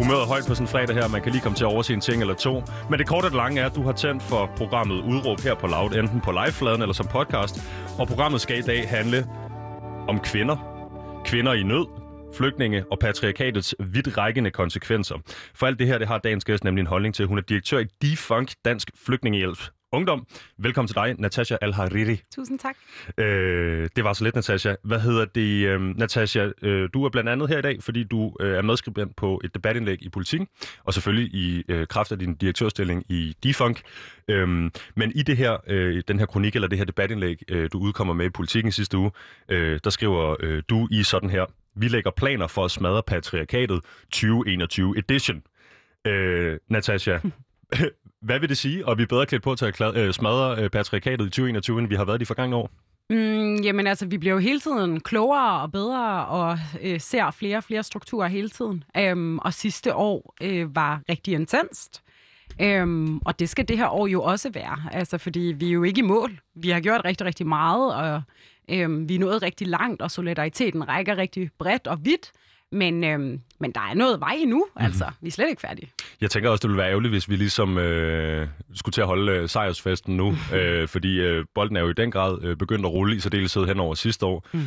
Humøret højt på sådan en fredag her, man kan lige komme til at overse en ting eller to. Men det korte og det lange er, at du har tændt for programmet Udråb her på Loud, enten på livefladen eller som podcast. Og programmet skal i dag handle om kvinder. Kvinder i nød, flygtninge og patriarkatets vidtrækkende konsekvenser. For alt det her, det har dagens gæst nemlig en holdning til. Hun er direktør i Defunk Dansk Flygtningehjælp Ungdom. Velkommen til dig, Natasha Al-Hariri. Tusind tak. Øh, det var så lidt, Natasha. Hvad hedder det, øh, Natasha? Øh, du er blandt andet her i dag, fordi du øh, er medskribent på et debatindlæg i politikken, og selvfølgelig i øh, kraft af din direktørstilling i Defunk. Øh, men i det her, øh, den her kronik, eller det her debatindlæg, øh, du udkommer med i politikken sidste uge, øh, der skriver øh, du i sådan her, vi lægger planer for at smadre patriarkatet 2021 edition. Øh, Natasha, hvad vil det sige, og vi er bedre klædt på til at øh, smadre øh, patriarkatet i 2021, end vi har været de forgangne år? Mm, jamen altså, vi bliver jo hele tiden klogere og bedre og øh, ser flere og flere strukturer hele tiden. Øhm, og sidste år øh, var rigtig intenst. Øhm, og det skal det her år jo også være, altså fordi vi er jo ikke i mål. Vi har gjort rigtig, rigtig meget, og øhm, vi er nået rigtig langt, og solidariteten rækker rigtig bredt og vidt. Men, øhm, men der er noget vej endnu, mm-hmm. altså. Vi er slet ikke færdige. Jeg tænker også, det ville være ærgerligt, hvis vi ligesom øh, skulle til at holde øh, sejrsfesten nu, øh, fordi øh, bolden er jo i den grad øh, begyndt at rulle i særdeleshed hen over sidste år. Mm.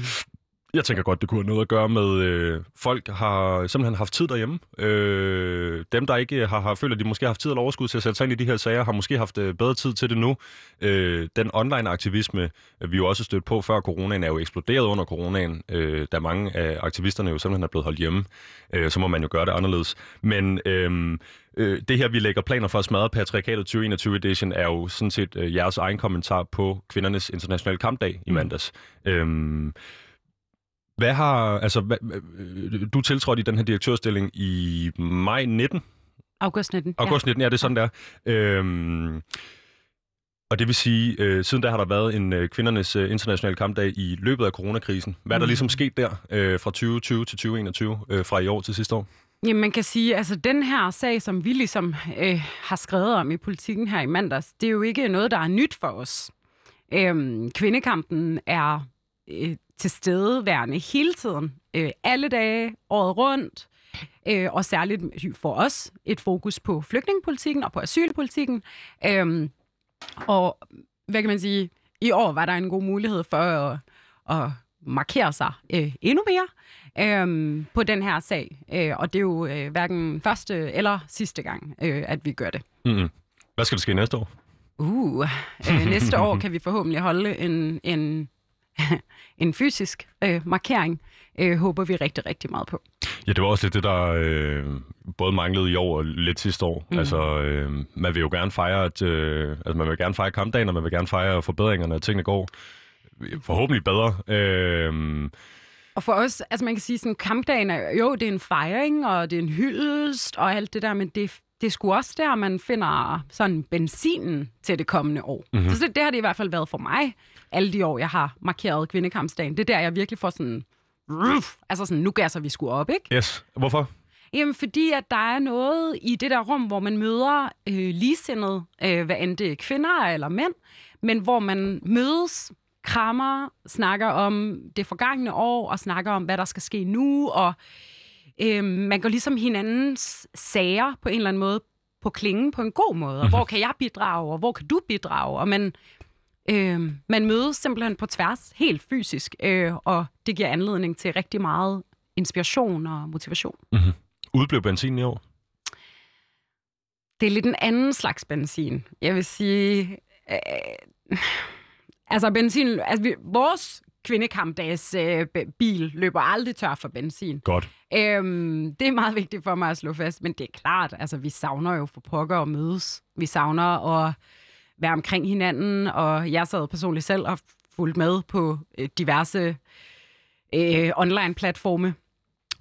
Jeg tænker godt, det kunne have noget at gøre med, øh, folk har simpelthen haft tid derhjemme. Øh, dem, der ikke har, har følt, at de måske har haft tid eller overskud til at sætte sig ind i de her sager, har måske haft øh, bedre tid til det nu. Øh, den online-aktivisme, øh, vi jo også stødt på før coronaen, er jo eksploderet under coronaen, øh, da mange af aktivisterne jo simpelthen er blevet holdt hjemme. Øh, så må man jo gøre det anderledes. Men... Øh, øh, det her, vi lægger planer for at smadre Patriarkatet 2021 Edition, er jo sådan set øh, jeres egen kommentar på kvindernes internationale kampdag i mandags. Mm. Øhm, hvad har, altså, hvad, du tiltrådte i den her direktørstilling i maj 19? August 19. August 19, ja, det er sådan der. Øhm, og det vil sige, øh, siden der har der været en øh, kvindernes øh, internationale kampdag i løbet af coronakrisen. Hvad er der mm. ligesom sket der øh, fra 2020 til 2021, øh, fra i år til sidste år? Jamen, man kan sige, altså den her sag, som vi ligesom øh, har skrevet om i politikken her i mandags, det er jo ikke noget, der er nyt for os. Øhm, kvindekampen er øh, tilstedeværende hele tiden, øh, alle dage, året rundt, øh, og særligt for os et fokus på flygtningepolitikken og på asylpolitikken. Øh, og hvad kan man sige, i år var der en god mulighed for at, at markere sig øh, endnu mere øh, på den her sag. Øh, og det er jo øh, hverken første eller sidste gang, øh, at vi gør det. Mm-hmm. Hvad skal der ske næste år? Uh, øh, næste år kan vi forhåbentlig holde en, en en fysisk øh, markering, øh, håber vi rigtig, rigtig meget på. Ja, det var også lidt det, der øh, både manglede i år og lidt sidste år. Mm. Altså, øh, man vil jo gerne fejre, at, øh, altså, man vil gerne fejre kampdagen, og man vil gerne fejre forbedringerne, at tingene går forhåbentlig bedre. Øh, og for os, altså man kan sige, sådan kampdagen er, jo, det er en fejring, og det er en hyldest, og alt det der, men det, det er sgu også der, man finder sådan benzinen til det kommende år. Mm-hmm. Så det, det har det i hvert fald været for mig, alle de år, jeg har markeret kvindekampsdagen. Det er der, jeg virkelig får sådan, ruff, altså sådan, nu gasser vi sgu op, ikke? Yes. Hvorfor? Jamen, fordi at der er noget i det der rum, hvor man møder øh, ligesindede, øh, hvad end det er kvinder eller mænd, men hvor man mødes, krammer, snakker om det forgangne år, og snakker om, hvad der skal ske nu, og øh, man går ligesom hinandens sager på en eller anden måde på klingen på en god måde. Og hvor kan jeg bidrage, og hvor kan du bidrage? Og man, øh, man mødes simpelthen på tværs, helt fysisk, øh, og det giver anledning til rigtig meget inspiration og motivation. Mm-hmm. Udblev benzin i år? Det er lidt en anden slags benzin. Jeg vil sige... Øh, altså benzin... Altså, vi, vores kvindekampdags øh, bil løber aldrig tør for benzin. Godt. Øhm, det er meget vigtigt for mig at slå fast, men det er klart, altså vi savner jo for pokker at mødes. Vi savner at være omkring hinanden, og jeg sad personligt selv og fulgt med på øh, diverse øh, online-platforme,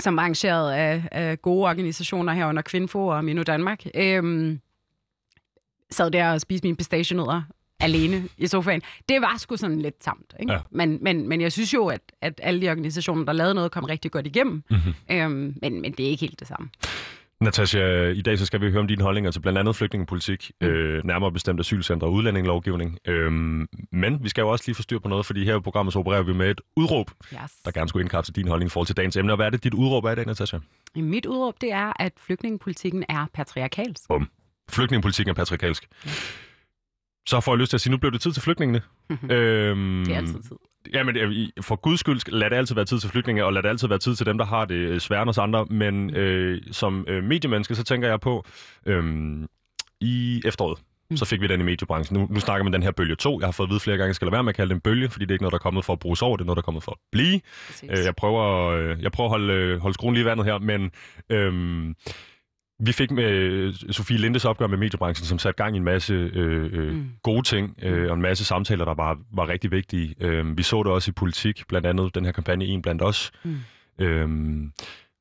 som er arrangeret af, af gode organisationer herunder Kvinfo og Mino Danmark. Øhm, sad der og spiste mine pistachienødder alene i sofaen. Det var sgu sådan lidt tamt. Ikke? Ja. Men, men, men jeg synes jo, at, at alle de organisationer, der lavede noget, kom rigtig godt igennem. Mm-hmm. Øhm, men, men det er ikke helt det samme. Natasha, i dag så skal vi høre om dine holdninger til blandt andet flygtningepolitik, mm. øh, nærmere bestemt asylcenter og udlændingelovgivning. Øhm, men vi skal jo også lige få styr på noget, fordi her i programmet så opererer vi med et udråb, Yes. der gerne skulle indkapsle din holdning i forhold til dagens emne. Og hvad er det, dit udråb er i dag, Natasha? Mit udråb, det er, at flygtningepolitikken er patriarkalsk. Bum. Flygtningepolitikken er patriarkalsk. Så får jeg lyst til at sige, nu blev det tid til flygtningene. øhm, Det er altid tid. Jamen, øh, for guds skyld, lad det altid være tid til flygtninge, og lad det altid være tid til dem, der har det øh, sværere end os andre. Men øh, som øh, mediemenneske, så tænker jeg på, øh, i efteråret, Mm. så fik vi den i mediebranchen. Nu, nu snakker man den her bølge 2. Jeg har fået at vide flere gange, at jeg skal lade være med at kalde det en bølge, fordi det er ikke noget, der er kommet for at bruges over, det er noget, der er kommet for at blive. Øh, jeg prøver, øh, jeg prøver at holde, holde skruen lige i vandet her, men øhm, vi fik med øh, Sofie Lindes opgør med mediebranchen, som satte gang i en masse øh, øh, Mm. gode ting, øh, og en masse samtaler, der var, var rigtig vigtige. Øh, vi så det også i politik, blandt andet den her kampagne En blandt os. Mm. Øhm,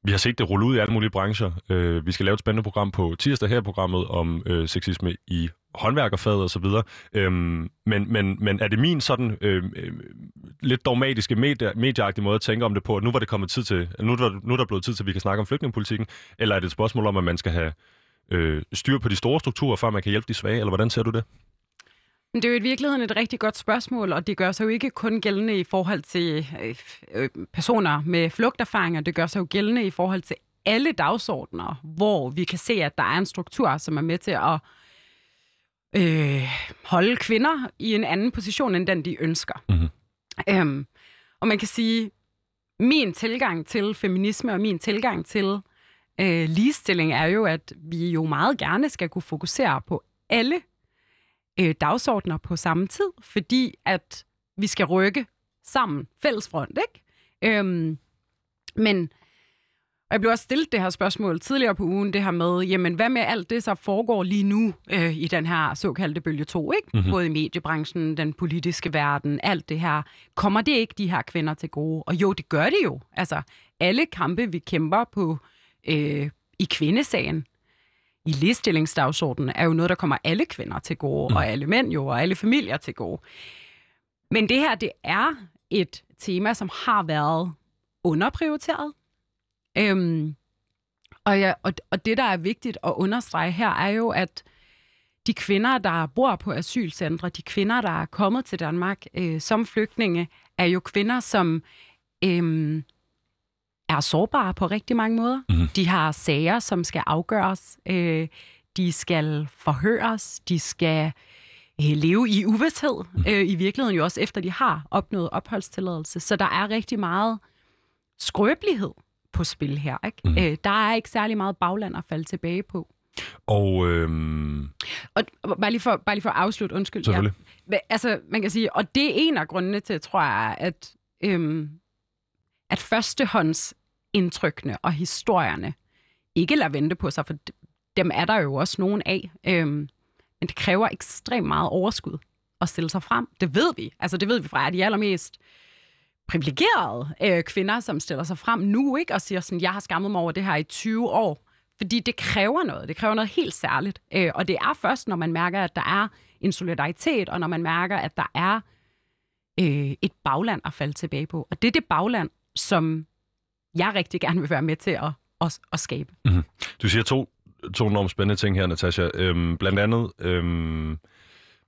vi har set det rulle ud i alle mulige brancher. Øh, vi skal lave et spændende program på tirsdag her i programmet om øh, sexisme i håndværkerfaget osv. Øhm, men, men, men er det min sådan øh, lidt dogmatiske medie, medieagtige måde at tænke om det på, at nu var det kommet tid til, nu der, nu er der blevet tid til, at vi kan snakke om flygtningepolitikken, eller er det et spørgsmål om, at man skal have øh, styr på de store strukturer, før man kan hjælpe de svage, eller hvordan ser du det? Men det er jo i virkeligheden et rigtig godt spørgsmål, og det gør sig jo ikke kun gældende i forhold til øh, øh personer med flugterfaringer. Det gør sig jo gældende i forhold til alle dagsordner, hvor vi kan se, at der er en struktur, som er med til at øh, holde kvinder i en anden position, end den de ønsker. Mhm. Øhm, og man kan sige, min tilgang til feminisme og min tilgang til øh, ligestilling er jo, at vi jo meget gerne skal kunne fokusere på alle øh, dagsordner på samme tid, fordi at vi skal rykke sammen, fælles front, ikke? Øhm, men, og jeg blev også stillet det her spørgsmål tidligere på ugen, det her med, jamen hvad med alt det, så foregår lige nu øh, i den her såkaldte bølge 2, ikke? Mm-hmm. Både i mediebranchen, den politiske verden, alt det her. Kommer det ikke de her kvinder til gode? Og jo, det gør det jo. Altså, alle kampe, vi kæmper på øh, i kvindesagen, i ligestillingsdagsordenen er jo noget, der kommer alle kvinder til gode, mm. og alle mænd jo, og alle familier til gode. Men det her, det er et tema, som har været underprioriteret. Øhm, og, ja, og, og det, der er vigtigt at understrege her, er jo, at de kvinder, der bor på asylcentre, de kvinder, der er kommet til Danmark øh, som flygtninge, er jo kvinder, som øh, er sårbare på rigtig mange måder. Mhm. De har sager, som skal afgøres. Øh, de skal forhøres. De skal øh, leve i uvidshed. Øh, I virkeligheden jo også efter de har opnået opholdstilladelse. Så der er rigtig meget skrøbelighed på spil her. Ikke? Mhm. Øh, der er ikke særlig meget bagland at falde tilbage på. Og øhm, Og bare lige for, bare lige for at afslutte, undskyld. selvfølgelig. Ja. Altså, man kan sige, og det er en af grundene til, tror jeg, at, øhm, at førstehåndsindtrykkene og historierne ikke lader vente på sig, for dem er der jo også nogen af. Øhm, men det kræver ekstremt meget overskud at stille sig frem. Det ved vi. Altså, det ved vi fra de allermest privilegerede øh, kvinder, som stiller sig frem nu, ikke? Og siger sådan, jeg har skammet mig over det her i 20 år. Fordi det kræver noget. Det kræver noget helt særligt. Øh, og det er først, når man mærker, at der er en solidaritet, og når man mærker, at der er øh, et bagland at falde tilbage på. Og det er det bagland, som jeg rigtig gerne vil være med til at, at, at skabe. Mm-hmm. Du siger to, to enormt spændende ting her, Natasha. Øhm, blandt andet, øhm,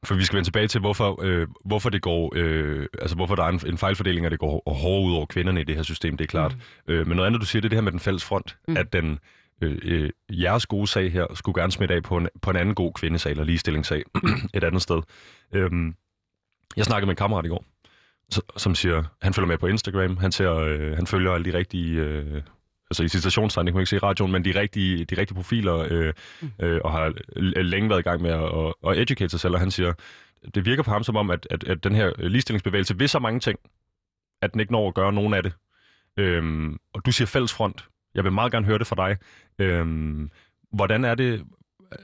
for vi skal vende tilbage til, hvorfor, øh, hvorfor det går, øh, altså hvorfor der er en, en fejlfordeling, og det går hårdere ud over kvinderne i det her system, det er klart. Mm. Øh, men noget andet, du siger, det er det her med den fælles front, mm. At den, øh, øh, jeres gode sag her skulle gerne smitte af på en, på en anden god kvindesag, eller ligestillingssag, et andet sted. Øhm, jeg snakkede med en kammerat i går, s- som siger, han følger med på Instagram, han, ser, øh, han følger alle de rigtige... Øh, altså i citationstegn, det kan man ikke se i radioen, men de rigtige, de rigtige profiler, øh, øh, og har længe været i gang med at, at, at educate sig selv, og han siger, det virker på ham som om, at, at, at den her ligestillingsbevægelse vil så mange ting, at den ikke når at gøre nogen af det. Øhm, og du siger fælles front. Jeg vil meget gerne høre det fra dig. Øhm, hvordan er det,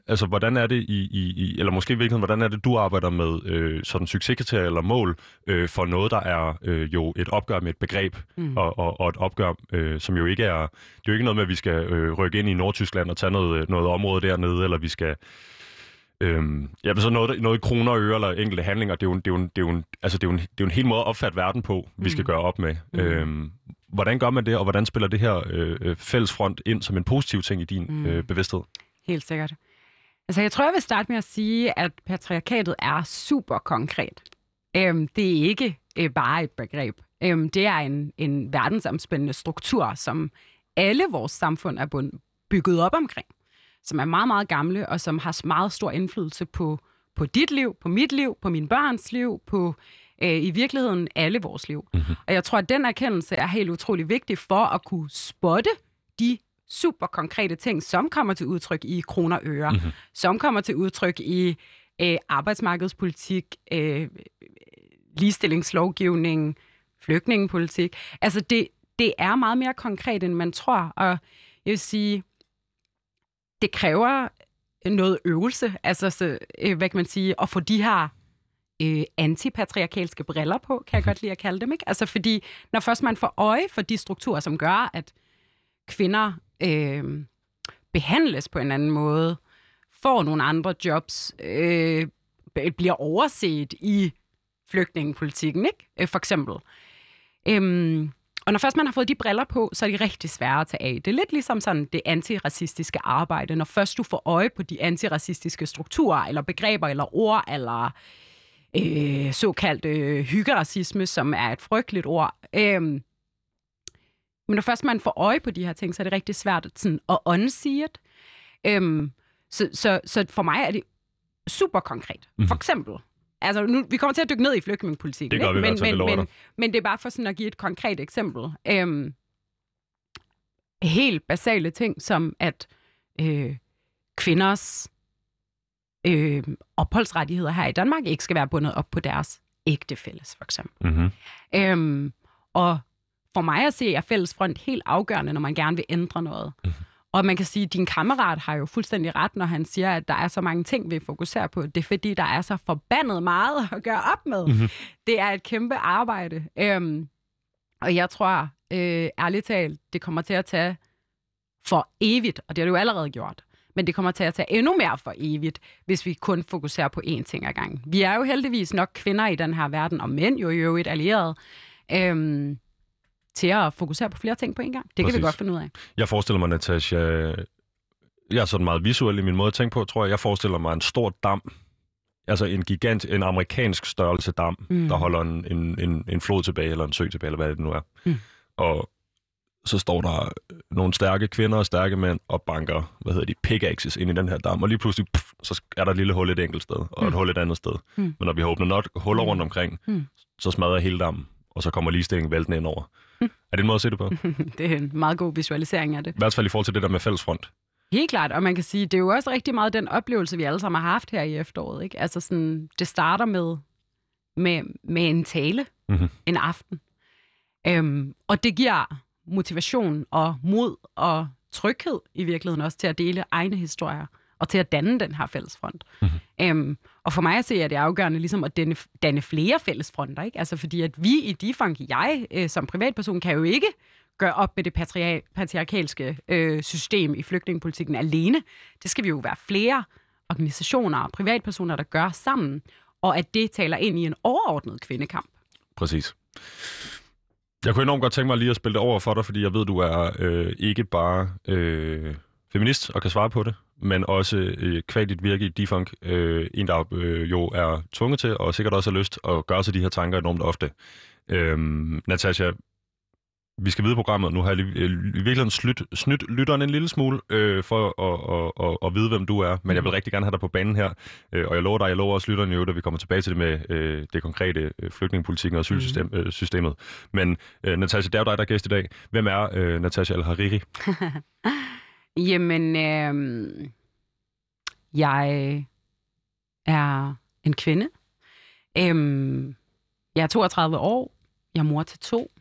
altså hvordan er det i, i, i eller måske i virkeligheden, hvordan er det, du arbejder med øh, sådan succeskriterier eller mål øh, for noget, der er øh, jo et opgør med et begreb, Mm. og, og, og et opgør, øh, som jo ikke er, det er jo ikke noget med, at vi skal øh, rykke ind i Nordtyskland og tage noget, noget område dernede, eller vi skal Øhm, ja, men så noget, noget i kroner og øre eller enkelte handlinger, det er jo, en- det er jo, en- det er jo, en, altså det er jo, en, det er jo en hel måde at opfatte verden på, vi skal Mm. gøre op med. Mm. Øhm, hvordan gør man det, og hvordan spiller det her øh, øh, fællesfront ind som en positiv ting i din Mm. øh, bevidsthed? Helt sikkert. Altså, jeg tror, jeg vil starte med at sige, at patriarkatet er super konkret. Øhm, det er ikke øh, bare et begreb. Øhm, det er en, en verdensomspændende struktur, som alle vores samfund er bygget op omkring. Som er meget, meget gamle, og som har meget stor indflydelse på, på dit liv, på mit liv, på mine børns liv, på øh, i virkeligheden alle vores liv. Mhm. Og jeg tror, at den erkendelse er helt utrolig vigtig for at kunne spotte de super konkrete ting, som kommer til udtryk i kroner og øre, Mhm. mm-hmm. som kommer til udtryk i øh, arbejdsmarkedspolitik, øh, ligestillingslovgivning, flygtningepolitik. Altså det, det er meget mere konkret, end man tror, og jeg vil sige, det kræver noget øvelse, altså så, øh, hvad kan man sige, at få de her øh, antipatriarkalske briller på, kan jeg godt lide at kalde dem, ikke? Altså fordi, når først man får øje for de strukturer, som gør, at kvinder øh, behandles på en anden måde, får nogle andre jobs, øh, bliver overset i flygtningepolitikken, ikke? Øh, for eksempel. Øhm, og når først man har fået de briller på, så er de rigtig svære at tage af. Det er lidt ligesom sådan det antiracistiske arbejde. Når først du får øje på de antiracistiske strukturer, eller begreber, eller ord, eller øh, såkaldt øh, hyggeracisme, som er et frygteligt ord. øh, men når først man får øje på de her ting, så er det rigtig svært sådan, at unsee it. Øhm, så, så, så for mig er det super konkret. Mhm. For eksempel, altså nu, vi kommer til at dykke ned i flygtningepolitikken, Det gør ikke? vi i men, men, men, men det er bare for sådan at give et konkret eksempel. Øhm, helt basale ting, som at øh, kvinders øh, opholdsrettigheder her i Danmark ikke skal være bundet op på deres ægtefælles, for eksempel. Mm-hmm. Øhm, og for mig at se er fællesfront helt afgørende, når man gerne vil ændre noget. Mhm. Og man kan sige, at din kammerat har jo fuldstændig ret, når han siger, at der er så mange ting, vi fokuserer på. Det er fordi, der er så forbandet meget at gøre op med. Mhm. Det er et kæmpe arbejde. Øhm, og jeg tror, øh, ærligt talt, det kommer til at tage for evigt, og det har det jo allerede gjort. Men det kommer til at tage endnu mere for evigt, hvis vi kun fokuserer på én ting ad gangen. Vi er jo heldigvis nok kvinder i den her verden, og mænd jo i øvrigt allieret, øhm, til at fokusere på flere ting på en gang. Det kan Præcis. vi godt finde ud af. Jeg forestiller mig, Natasha... Jeg er sådan meget visuel i min måde at tænke på, tror jeg. Jeg forestiller mig en stor dam. Altså en gigant, en amerikansk størrelse dam, Mm. mm. der holder en, en, en, en flod tilbage, eller en sø tilbage, eller hvad det nu er. Mm. Og så står der nogle stærke kvinder og stærke mænd og banker, hvad hedder de, pickaxes ind i den her dam. Og lige pludselig, pff, så er der et lille hul et enkelt sted, og et Mm. hul et andet sted. Mm. Men når vi har åbnet nok huller rundt omkring, Mm. så smadrer hele dammen, og så kommer ligestillingen væltende ind over. Er det en måde at se det på? det er en meget god visualisering af det. I hvert fald i forhold til det der med fællesfront. Helt klart, og man kan sige, det er jo også rigtig meget den oplevelse, vi alle sammen har haft her i efteråret. Ikke? Altså sådan, det starter med, med, med en tale Mhm. en aften. Øhm, og det giver motivation og mod og tryghed i virkeligheden også til at dele egne historier og til at danne den her fællesfront. Mhm. Øhm, og for mig at se, er det afgørende ligesom at danne, danne flere fællesfronter. Ikke? Altså fordi at vi i Defunk, jeg øh, som privatperson, kan jo ikke gøre op med det patriarkalske øh, system i flygtningepolitikken alene. Det skal vi jo være flere organisationer og privatpersoner, der gør sammen, og at det taler ind i en overordnet kvindekamp. Præcis. Jeg kunne enormt godt tænke mig lige at spille det over for dig, fordi jeg ved, du er øh, ikke bare øh, feminist og kan svare på det, men også øh, kvad dit virke i Defunk, øh, en, der øh, jo er tvunget til, og sikkert også har lyst at gøre sig de her tanker enormt ofte. Øhm, Natasha, vi skal videre programmet. Nu har jeg lige, øh, i virkeligheden snydt, snydt lytteren en lille smule øh, for at, at, at, at vide, hvem du er. Men jeg vil rigtig gerne have dig på banen her. Øh, og jeg lover dig, jeg lover også lytterne jo, at vi kommer tilbage til det med øh, det konkrete øh, flygtningepolitikken og asylsystemet. Øh, systemet. Men øh, Natasha, det er jo dig, der er gæst i dag. Hvem er øh, Natasha Al-Hariri? Jamen, øh, jeg er en kvinde. Øh, jeg er 32 år. Jeg er mor til to.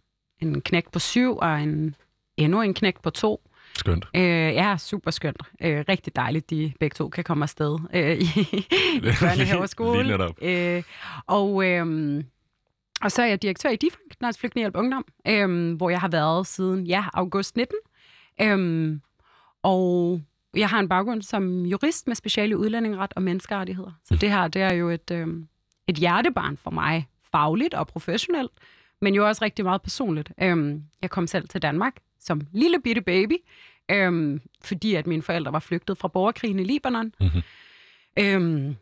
En knægt på syv og en, endnu en knægt på to. Skønt. Øh, ja, super skønt. Øh, rigtig dejligt, de begge to kan komme afsted øh, i, i børnehave og skole. Lige netop. Øh, og, øh, og så er jeg direktør i DIFANK, Dansk Flygtningehjælp Ungdom, øh, hvor jeg har været siden ja, august 19. Øh, og jeg har en baggrund som jurist med speciale udlændingeret og menneskerettigheder. Så det her, det er jo et, øh, et hjertebarn for mig, fagligt og professionelt, men jo også rigtig meget personligt. Øhm, jeg kom selv til Danmark som lille bitte baby, øhm, fordi at mine forældre var flygtet fra borgerkrigen i Libanon. Mhm. Øhm,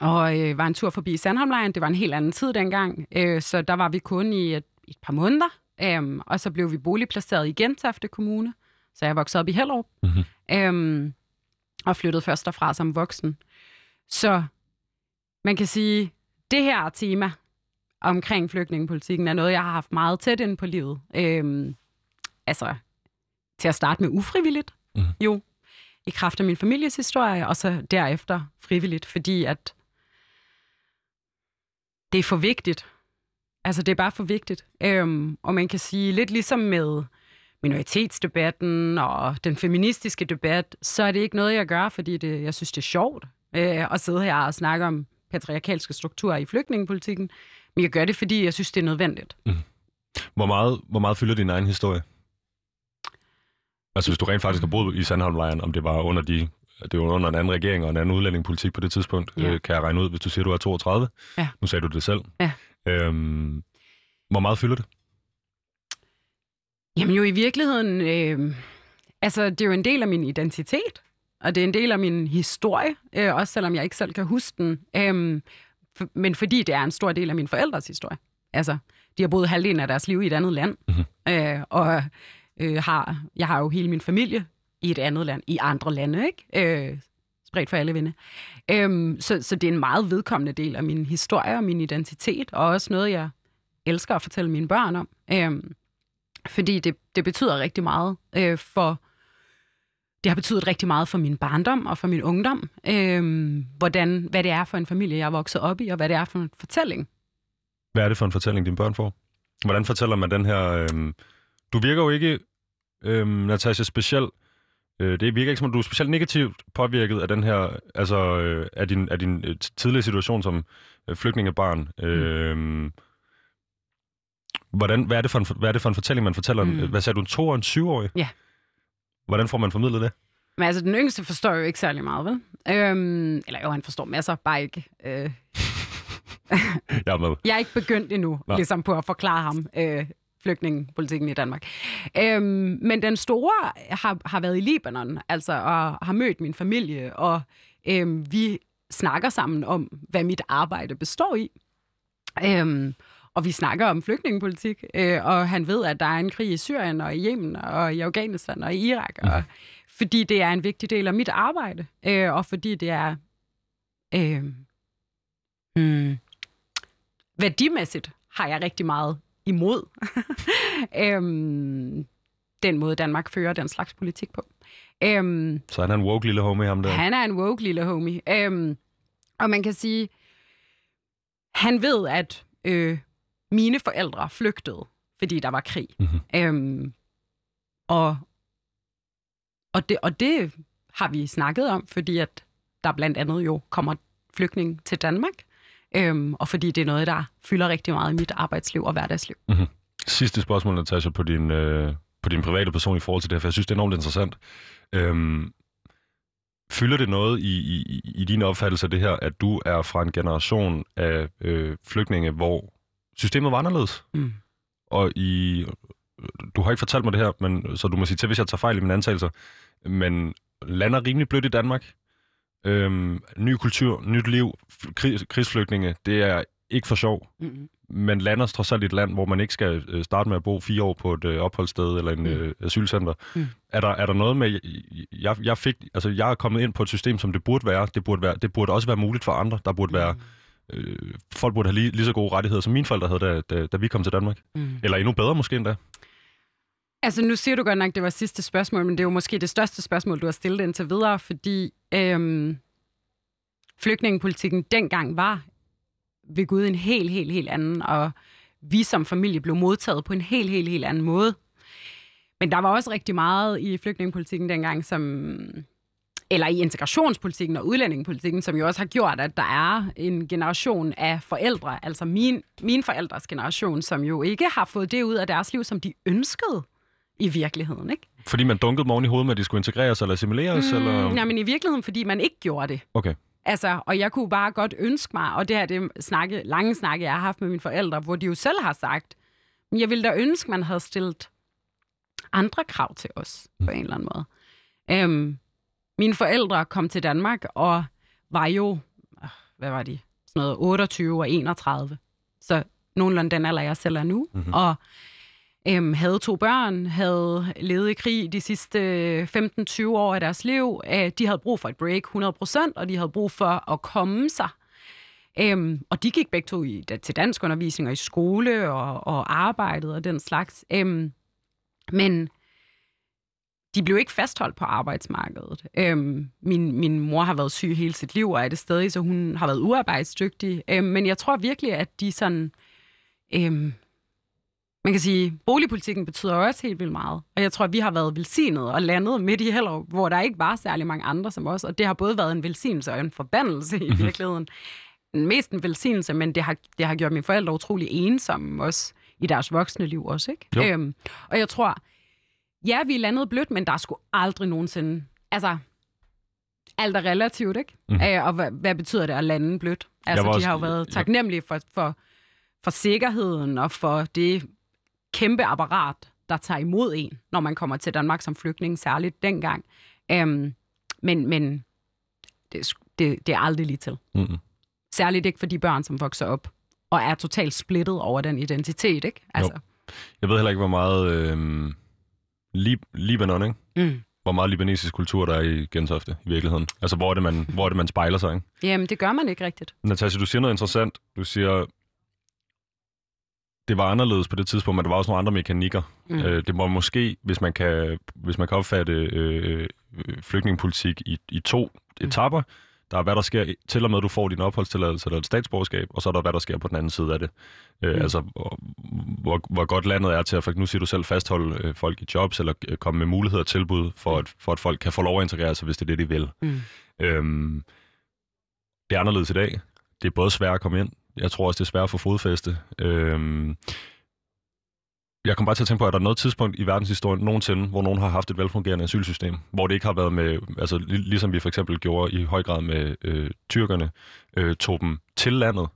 og øh, var en tur forbi Sandholmlejren. Det var en helt anden tid dengang, øh, så der var vi kun i et, et par måneder. Øhm, og så blev vi boligplaceret i Gentofte Kommune, så jeg voksede op i Hellerup. Mhm. Øhm, og flyttede først derfra som voksen. Så man kan sige, det her tema omkring flygtningepolitikken er noget, jeg har haft meget tæt ind på livet. Øhm, altså, til at starte med ufrivilligt, Mhm. jo, i kraft af min families historie, og så derefter frivilligt, fordi at det er for vigtigt. Altså, det er bare for vigtigt. Øhm, og man kan sige, lidt ligesom med minoritetsdebatten og den feministiske debat, så er det ikke noget, jeg gør, fordi det, jeg synes, det er sjovt øh, at sidde her og snakke om patriarkalske strukturer i flygtningepolitikken. Men jeg gør det, fordi jeg synes, det er nødvendigt. Hvor meget, hvor meget fylder din egen historie? Altså hvis du rent faktisk har boet i Sandholmlejren, om det var under de det var under en anden regering og en anden udlændingepolitik på det tidspunkt, Ja. øh, kan jeg regne ud, hvis du siger, du er 32. Ja. Nu sagde du det selv. Ja. Øhm, hvor meget fylder det? Jamen jo i virkeligheden, øh, altså det er jo en del af min identitet, og det er en del af min historie, øh, også selvom jeg ikke selv kan huske den. Øh, for, men fordi det er en stor del af min forældres historie. Altså, de har boet halvdelen af deres liv i et andet land, Mhm. øh, og øh, har, jeg har jo hele min familie i et andet land, i andre lande, ikke? Øh, spredt for alle vinde. Øhm, så, så det er en meget vedkommende del af min historie og min identitet, og også noget, jeg elsker at fortælle mine børn om. Øhm, fordi det, det betyder rigtig meget øh, for... Det har betydet rigtig meget for min barndom og for min ungdom. Øhm, hvordan, hvad det er for en familie, jeg er vokset op i, og hvad det er for en fortælling. Hvad er det for en fortælling, dine børn får? Hvordan fortæller man den her... Øhm, du virker jo ikke, øhm, Natasha, speciel... Øh, det virker ikke som om, du er specielt negativt påvirket af den her... Altså, øh, af din, af din øh, tidligere situation som øh, flygtningebarn. Mm. Hvordan, hvad, er det for en, hvad er det for en fortælling, man fortæller? Mm. Hvad sagde du, en to- og en syvårig? Ja. Hvordan får man formidlet det? Men altså, den yngste forstår jo ikke særlig meget, vel? Øhm, eller jo, han forstår masser, bare ikke. Øh, Jeg er med. Jeg er ikke begyndt endnu, Nå. ligesom på at forklare ham øh, flygtningepolitikken i Danmark. Øhm, men den store har, har været i Libanon, altså, og har mødt min familie, og øhm, vi snakker sammen om, hvad mit arbejde består i. Øhm, og vi snakker om flygtningepolitik, øh, og han ved, at der er en krig i Syrien og i Yemen og i Afghanistan og i Irak, og, fordi det er en vigtig del af mit arbejde, øh, og fordi det er øh, hmm, værdimæssigt har jeg rigtig meget imod øhm, den måde, Danmark fører den slags politik på. Øhm, Så han er en woke lille homie, ham der. han er en woke lille homie. Øhm, og man kan sige, han ved, at øh, mine forældre flygtede, fordi der var krig. Mhm. Øhm, og, og, det, og det har vi snakket om, fordi at der blandt andet jo kommer flygtning til Danmark. Øhm, og fordi det er noget, der fylder rigtig meget i mit arbejdsliv og hverdagsliv. Sidste spørgsmål, Natasha, på din, øh, på din private person i forhold til det her, for jeg synes, det er enormt interessant. Øhm, fylder det noget i, i, i din opfattelse af det her, at du er fra en generation af øh, flygtninge, hvor systemet var anderledes? Mm. Og i, du har ikke fortalt mig det her, men, så du må sige til, hvis jeg tager fejl i mine antagelser, men lander rimelig blødt i Danmark. Øhm, ny kultur, nyt liv, krig, krigsflygtninge, det er ikke for sjov Mm. man lander trods alt i et land, hvor man ikke skal øh, starte med at bo fire år på et øh, opholdssted eller en Mm. øh, asylcenter. Mm. Er, der, er der noget med, jeg, jeg, fik, altså jeg er kommet ind på et system, som det burde være. Det burde, være, det burde også være muligt for andre. Der burde være, øh, folk burde have lige, lige så gode rettigheder, som mine forældre havde, da, da, da vi kom til Danmark. Mm. Eller endnu bedre måske endda. Altså, nu siger du godt nok, at det var sidste spørgsmål, men det er jo måske det største spørgsmål, du har stillet indtil videre, fordi øhm, flygtningepolitikken dengang var ved Gud en helt, helt, helt anden, og vi som familie blev modtaget på en helt, helt, helt anden måde. Men der var også rigtig meget i flygtningepolitikken dengang, som eller i integrationspolitikken og udlændingepolitikken, som jo også har gjort, at der er en generation af forældre, altså min, min forældres generation, som jo ikke har fået det ud af deres liv, som de ønskede i virkeligheden. Ikke? Fordi man dunkede dem oven i hovedet med, at de skulle integreres eller assimileres? Mm, eller? Nej, men i virkeligheden, fordi man ikke gjorde det. Okay. Altså, og jeg kunne bare godt ønske mig, og det her det snakke, lange snakke, jeg har haft med mine forældre, hvor de jo selv har sagt, men jeg ville da ønske, man havde stillet andre krav til os på en eller anden måde. Øhm, mine forældre kom til Danmark og var jo, øh, hvad var de, sådan noget 28 og 31. Så nogenlunde den alder, jeg selv er nu. Mm-hmm. Og øhm, havde to børn, havde levet i krig de sidste 15-20 år af deres liv. Øh, de havde brug for et break 100%, og de havde brug for at komme sig. Øhm, og de gik begge to i, til dansk undervisning og i skole og, og arbejdet og den slags. Øhm, men de blev ikke fastholdt på arbejdsmarkedet. Øhm, min, min mor har været syg hele sit liv og er det stadig, så hun har været uarbejdsdygtig. Øhm, men jeg tror virkelig, at de sådan... Øhm, man kan sige, boligpolitikken betyder også helt vildt meget. Og jeg tror, at vi har været velsignet og landet midt i Hellerup, hvor der ikke var særlig mange andre som os. Og det har både været en velsignelse og en forbandelse i Mhm. virkeligheden. Mest en velsignelse, men det har, det har gjort mine forældre utrolig ensomme også i deres voksne liv også. Ikke? Jo. Øhm, og jeg tror, ja, vi er landet blødt, men der er sgu aldrig nogensinde... Altså, alt er relativt, ikke? Mm. Øh, og hvad, hvad betyder det at lande blødt? Altså, de også- har jo været taknemmelige for, for, for sikkerheden og for det kæmpe apparat, der tager imod en, når man kommer til Danmark som flygtning, særligt dengang. Øhm, men men det, er det, det er aldrig lige til. Mm-hmm. Særligt ikke for de børn, som vokser op og er totalt splittet over den identitet, ikke? Altså, Jeg ved heller ikke, hvor meget øh, Lib- Libanon, ikke? mm. Hvor meget libanesisk kultur der er i Gentofte i virkeligheden. Altså, hvor er det, man, hvor er det, man spejler sig, ikke? Jamen, det gør man ikke rigtigt. Natasha, du siger noget interessant. Du siger, det var anderledes på det tidspunkt, men der var også nogle andre mekanikker. Mm. Øh, det var måske, hvis man kan, hvis man kan opfatte øh, øh, flygtningepolitik i, i to Mm. etapper. Der er, hvad der sker til og med, du får din opholdstilladelse eller et statsborgerskab, og så er der, hvad der sker på den anden side af det. Øh, Mm. Altså, hvor, hvor, hvor godt landet er til at, for nu siger du selv, fastholde øh, folk i jobs, eller øh, komme med muligheder og tilbud, for at, for at folk kan få lov at integrere sig, hvis det er det, de vil. Mm. Øhm, det er anderledes i dag. Det er både svært at komme ind. Jeg tror også, det er svært at få fodfæste. Øhm, jeg kom bare til at tænke på, at der er noget tidspunkt i verdenshistorien nogensinde, hvor nogen har haft et velfungerende asylsystem, hvor det ikke har været med, altså lig- ligesom vi for eksempel gjorde i høj grad med øh, tyrkerne, øh, tog dem til landet,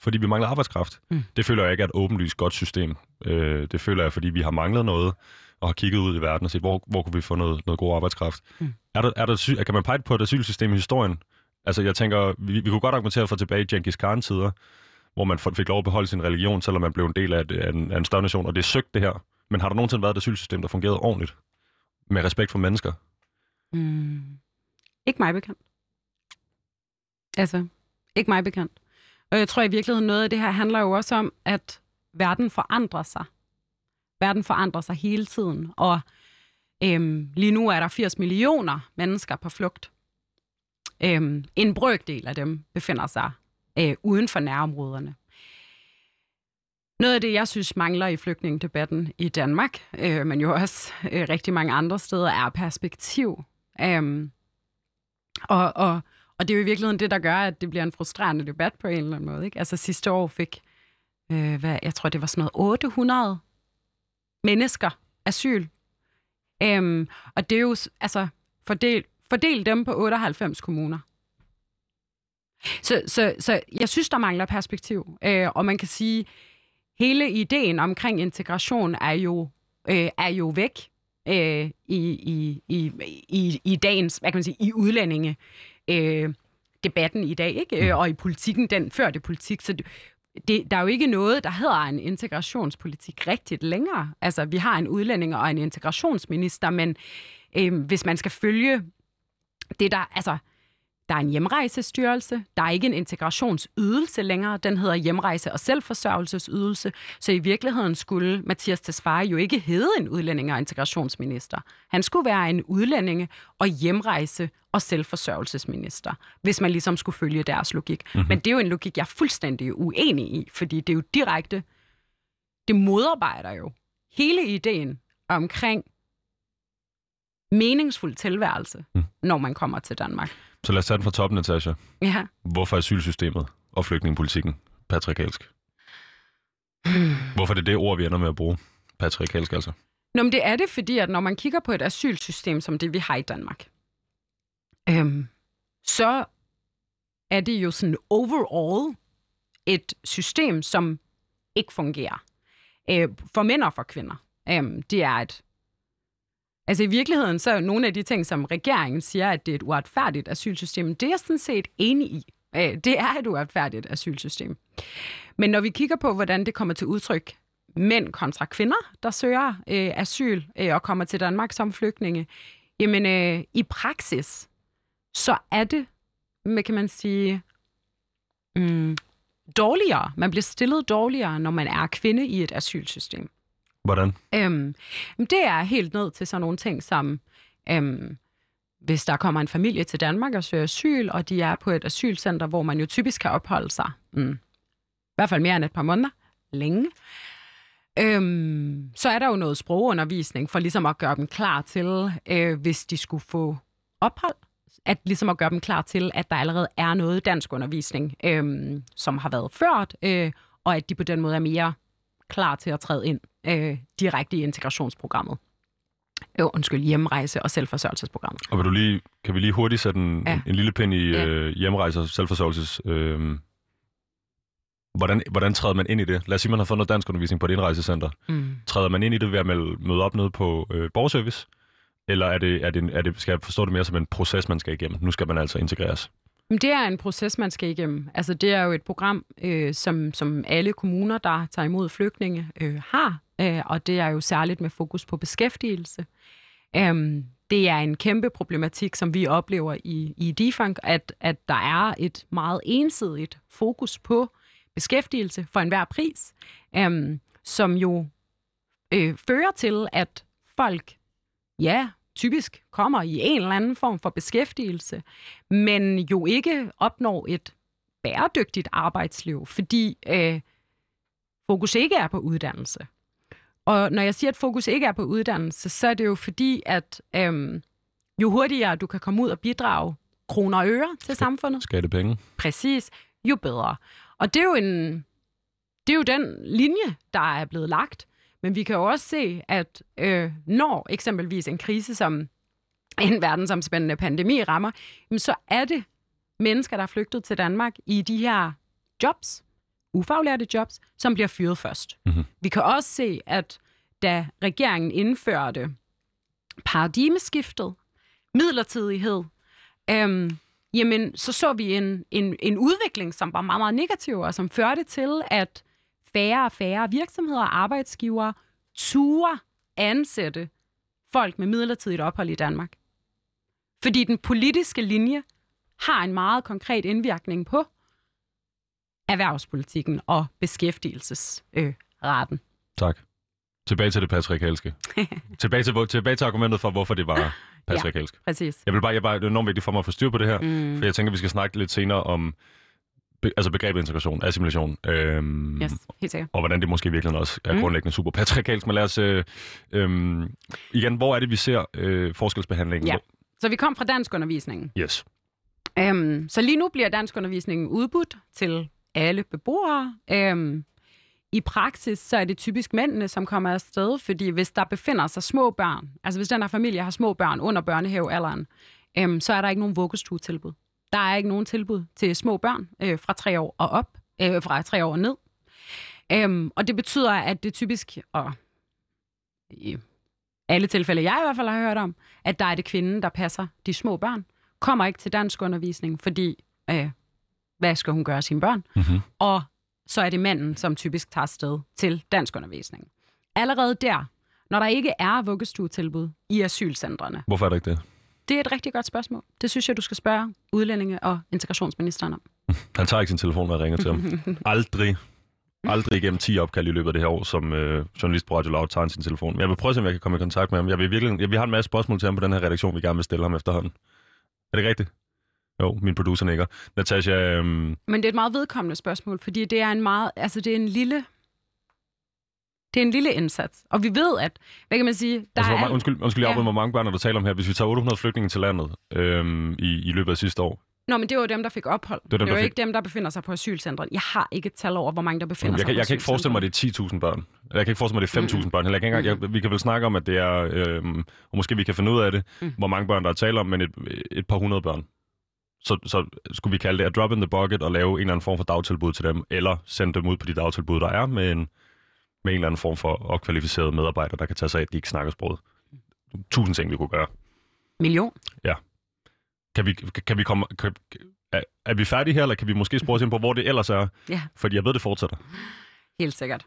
fordi vi mangler arbejdskraft. Mm. Det føler jeg ikke er et åbenlyst godt system. Øh, det føler jeg, fordi vi har manglet noget, og har kigget ud i verden og set, hvor, hvor kunne vi få noget, noget god arbejdskraft. Mm. Er der, er der, kan man pege på et asylsystem i historien? Altså, jeg tænker, vi, vi kunne godt argumentere for tilbage i Genghis Khan-tider, hvor man fik lov at beholde sin religion, selvom man blev en del af, et, af, en, af en større nation, og det er søgt det her. Men har der nogensinde været et asylsystem, der fungerede ordentligt? Med respekt for mennesker? Mm. Ikke mig bekendt. Altså, ikke mig bekendt. Og jeg tror i virkeligheden, noget af det her handler jo også om, at verden forandrer sig. Verden forandrer sig hele tiden, og øhm, lige nu er der 80 millioner mennesker på flugt. Øhm, en brøkdel af dem befinder sig øh, uden for nærområderne. Noget af det, jeg synes mangler i flygtningedebatten i Danmark, øh, men jo også øh, rigtig mange andre steder, er perspektiv. Um, og, og, og det er jo i virkeligheden det, der gør, at det bliver en frustrerende debat på en eller anden måde. Ikke? Altså sidste år fik, øh, hvad, jeg tror det var sådan noget 800 mennesker asyl. Um, og det er jo, altså, fordel, fordel dem på 98 kommuner. Så, så, så jeg synes, der mangler perspektiv. Øh, og man kan sige, hele ideen omkring integration er jo, øh, er jo væk øh, i, i, i, i, i dagens, hvad kan man sige, i udlændinge øh, debatten i dag, ikke? Øh, og i politikken, den førte politik. Så det, det, der er jo ikke noget, der hedder en integrationspolitik rigtigt længere. Altså, vi har en udlænding og en integrationsminister, men øh, hvis man skal følge det, der, altså, der er en hjemrejsestyrelse. Der er ikke en integrationsydelse længere. Den hedder hjemrejse- og selvforsørgelsesydelse. Så i virkeligheden skulle Mathias Tesfaye jo ikke hedde en udlændinge- og integrationsminister. Han skulle være en udlændinge- og hjemrejse- og selvforsørgelsesminister, hvis man ligesom skulle følge deres logik. Mm-hmm. Men det er jo en logik, jeg er fuldstændig uenig i, fordi det er jo direkte, det modarbejder jo hele ideen omkring meningsfuld tilværelse, Mm. når man kommer til Danmark. Så lad os tage den fra toppen, Natasha. Ja. Hvorfor asylsystemet og flygtningepolitikken patriarkalsk? Hvorfor er det det ord, vi ender med at bruge? Patriarkalsk altså. Nå, men det er det, fordi at når man kigger på et asylsystem som det, vi har i Danmark, øhm, så er det jo sådan overall et system, som ikke fungerer. Øh, for mænd og for kvinder. Øhm, det er et... Altså i virkeligheden, så er nogle af de ting, som regeringen siger, at det er et uretfærdigt asylsystem, det er jeg sådan set enig i. Øh, det er et uretfærdigt asylsystem. Men når vi kigger på, hvordan det kommer til udtryk, mænd kontra kvinder, der søger øh, asyl øh, og kommer til Danmark som flygtninge, jamen øh, i praksis, så er det, hvad kan man sige, mm, dårligere. Man bliver stillet dårligere, når man er kvinde i et asylsystem. Hvordan? Øhm, det er helt ned til sådan nogle ting som, øhm, hvis der kommer en familie til Danmark og søger asyl, og de er på et asylcenter, hvor man jo typisk kan opholde sig, mm, i hvert fald mere end et par måneder, længe, øhm, så er der jo noget sprogundervisning for ligesom at gøre dem klar til, øh, hvis de skulle få ophold, at ligesom at gøre dem klar til, at der allerede er noget dansk undervisning, øhm, som har været ført, øh, og at de på den måde er mere klar til at træde ind øh, direkte i integrationsprogrammet. Øh, undskyld, hjemrejse- og selvforsørgelsesprogrammet. Og vil du lige, kan vi lige hurtigt sætte en, Ja. en, en lille pind i Ja. øh, hjemrejse og selvforsørgelses... Øh, hvordan, hvordan træder man ind i det? Lad os sige, man har fået noget dansk undervisning på et indrejsecenter. Mm. Træder man ind i det ved at møde op nede på øh, borgerservice? Eller er det, er det, er det, skal jeg forstå det mere som en proces, man skal igennem? Nu skal man altså integreres. Men Det er en proces, man skal igennem. Altså, det er jo et program, øh, som, som alle kommuner, der tager imod flygtninge, øh, har. Øh, og det er jo særligt med fokus på beskæftigelse. Øhm, det er en kæmpe problematik, som vi oplever i, i Defunk, at, at der er et meget ensidigt fokus på beskæftigelse for enhver pris, øhm, som jo øh, fører til, at folk, ja, typisk kommer i en eller anden form for beskæftigelse, men jo ikke opnår et bæredygtigt arbejdsliv, fordi øh, fokus ikke er på uddannelse. Og når jeg siger, at fokus ikke er på uddannelse, så er det jo fordi, at øh, jo hurtigere du kan komme ud og bidrage kroner og øre til samfundet, Skattepenge. præcis, jo bedre. Og det er jo en, det er jo den linje, der er blevet lagt. Men vi kan jo også se, at øh, når eksempelvis en krise som en verdensomspændende pandemi rammer, jamen så er det mennesker, der er flygtet til Danmark i de her jobs, ufaglærte jobs, som bliver fyret først. Mhm. Vi kan også se, at da regeringen indførte paradigmeskiftet, midlertidighed, øhm, jamen så så vi en, en, en udvikling, som var meget, meget negativ, og som førte til, at færre og færre virksomheder og arbejdsgivere turde ansætte folk med midlertidigt ophold i Danmark. Fordi den politiske linje har en meget konkret indvirkning på erhvervspolitikken og beskæftigelsesretten. Retten. Tak. Tilbage til det patriarkalske. tilbage, til, tilbage til argumentet for, hvorfor det var patriarkalsk. Præcis. Jeg vil bare, jeg bare, det er enormt vigtigt for mig at få styr på det her, Mm. for jeg tænker, vi skal snakke lidt senere om be, altså begrebet integration, assimilation, øhm, Yes, helt sikkert. og hvordan det måske i virkeligheden også er Mm. grundlæggende super patriarkalsk. Men lad os, øh, øhm, igen, hvor er det, vi ser øh, forskelsbehandlingen? Ja. Så vi kom fra danskundervisningen. Yes. Øhm, så lige nu bliver danskundervisningen udbudt til alle beboere. Øhm, I praksis så er det typisk mændene, som kommer afsted, fordi hvis der befinder sig små børn, altså hvis den her familie har små børn under børnehavealderen, øhm, så er der ikke nogen vuggestuetilbud. Der er ikke nogen tilbud til små børn øh, fra tre år og op, øh, fra tre år og ned. Øhm, og det betyder, at det typisk, og i alle tilfælde, jeg i hvert fald har hørt om, at der er det kvinden, der passer de små børn kommer ikke til dansk undervisning, fordi øh, hvad skal hun gøre sine børn? Mm-hmm. Og så er det manden, som typisk tager sted til dansk undervisning. Allerede der, når der ikke er vuggestuetilbud i asylcentrene, Hvorfor er der ikke det? Det er et rigtig godt spørgsmål. Det synes jeg, du skal spørge udlændinge- og integrationsministeren om. Han tager ikke sin telefon, når jeg ringer til ham. Aldrig. Aldrig igennem 10 opkald i løbet af det her år, som øh, journalist på Radio Loud tager sin telefon. Men jeg vil prøve at se, om jeg kan komme i kontakt med ham. Jeg vil virkelig, jeg, vi har en masse spørgsmål til ham på den her redaktion, vi gerne vil stille ham efterhånden. Er det rigtigt? Jo, min producer nikker. Natasha, øhm, Men det er et meget vedkommende spørgsmål, fordi det er en meget, altså det er en lille, det er en lille indsats. Og vi ved, at, hvad kan man sige, der altså, hvor er... undskyld, undskyld, jeg Ja. hvor mange børn er der taler om her. Hvis vi tager 800 flygtninge til landet øhm, i, i løbet af sidste år, Nå, men det var jo dem, der fik ophold. Det var dem, det var fik- ikke dem, der befinder sig på asylcentret. Jeg har ikke et tal over, hvor mange der befinder Jeg sig kan, på jeg kan ikke forestille mig, at det er 10.000 børn. Jeg kan ikke forestille mig, at det er 5.000 børn. Heller. Ikke engang, jeg, vi kan vel snakke om, at det er... Øh, og måske vi kan finde ud af det, Mm. hvor mange børn, der er tale om, men et, et par hundrede børn. Så, så skulle vi kalde det at drop in the bucket og lave en eller anden form for dagtilbud til dem, eller sende dem ud på de dagtilbud, der er, med en, med en eller anden form for opkvalificeret medarbejder, der kan tage sig af, at de ikke snakker sproget. Tusind ting, vi kunne gøre. Million. Kan vi, kan vi komme... Kan, er, er vi færdige her, eller kan vi måske spore os ind på, hvor det ellers er? Ja. Fordi jeg ved, det fortsætter. Helt sikkert.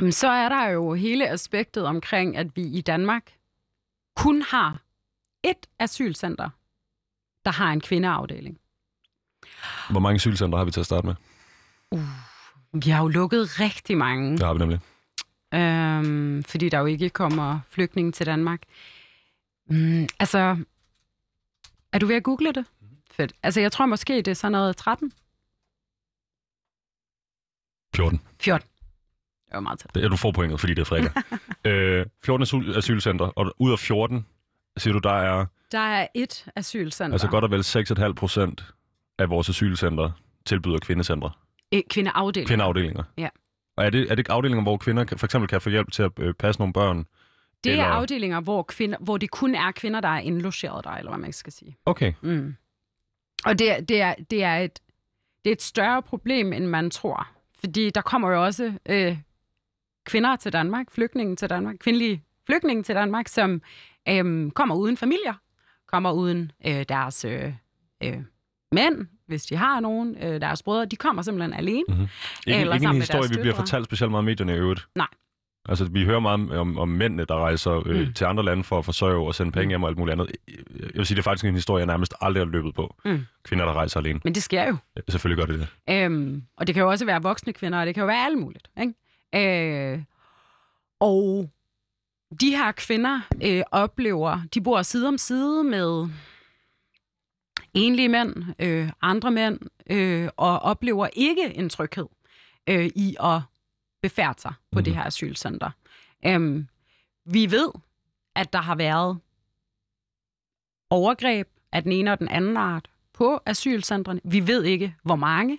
Men så er der jo hele aspektet omkring, at vi i Danmark kun har et asylcenter, der har en kvindeafdeling. Hvor mange asylcentre har vi til at starte med? Vi har jo lukket rigtig mange, Det har vi nemlig. øhm, fordi der jo ikke kommer flygtninge til Danmark. Mm, altså, er du ved at google det? Fedt. Altså, jeg tror måske, det er sådan noget 13? 14. 14. Det var meget tæt. Ja, du får pointet, fordi det er fredag. øh, 14 asyl, asylcenter, og ud af 14, siger du, der er Der er et asylcenter. altså godt og vel 6,5 procent af vores asylcenter tilbyder kvindecentre, Eh, Kvindeafdeling. kvindeafdelinger. Ja. Og er det, er det afdelinger, hvor kvinder kan, for eksempel kan få hjælp til at øh, passe nogle børn? Det Eller- er afdelinger, hvor, kvinder, hvor det kun er kvinder, der er indlogeret der, eller hvad man skal sige. Okay. Mm. Og det, det, er, det, er et, det er et større problem, end man tror. Fordi der kommer jo også øh, kvinder til Danmark, flygtninge til Danmark, kvindelige flygtninge til Danmark, som øh, kommer uden familier, kommer uden øh, deres øh, øh, mænd, hvis de har nogen, øh, deres brødre. De kommer simpelthen alene. Mm-hmm. Ikke, Eller ikke en historie, vi bliver fortalt specielt meget i medierne i øvrigt. Nej. Altså, vi hører meget om, om, om mændene, der rejser øh, Mm. mm. til andre lande for at forsørge og sende penge hjem og alt muligt andet. Jeg vil sige, det er faktisk en historie, jeg nærmest aldrig har løbet på. Mm. Kvinder, der rejser alene. Men det sker jo. Ja, selvfølgelig gør det det. Øhm, og det kan jo også være voksne kvinder, og det kan jo være alt muligt. Ikke? Øh, og de her kvinder øh, oplever, de bor side om side med enlige mænd, øh, andre mænd, øh, og oplever ikke en tryghed øh, i at befærde sig på Mhm. det her asylcenter. Øhm, vi ved, at der har været overgreb af den ene og den anden art på asylcentrene. Vi ved ikke, hvor mange.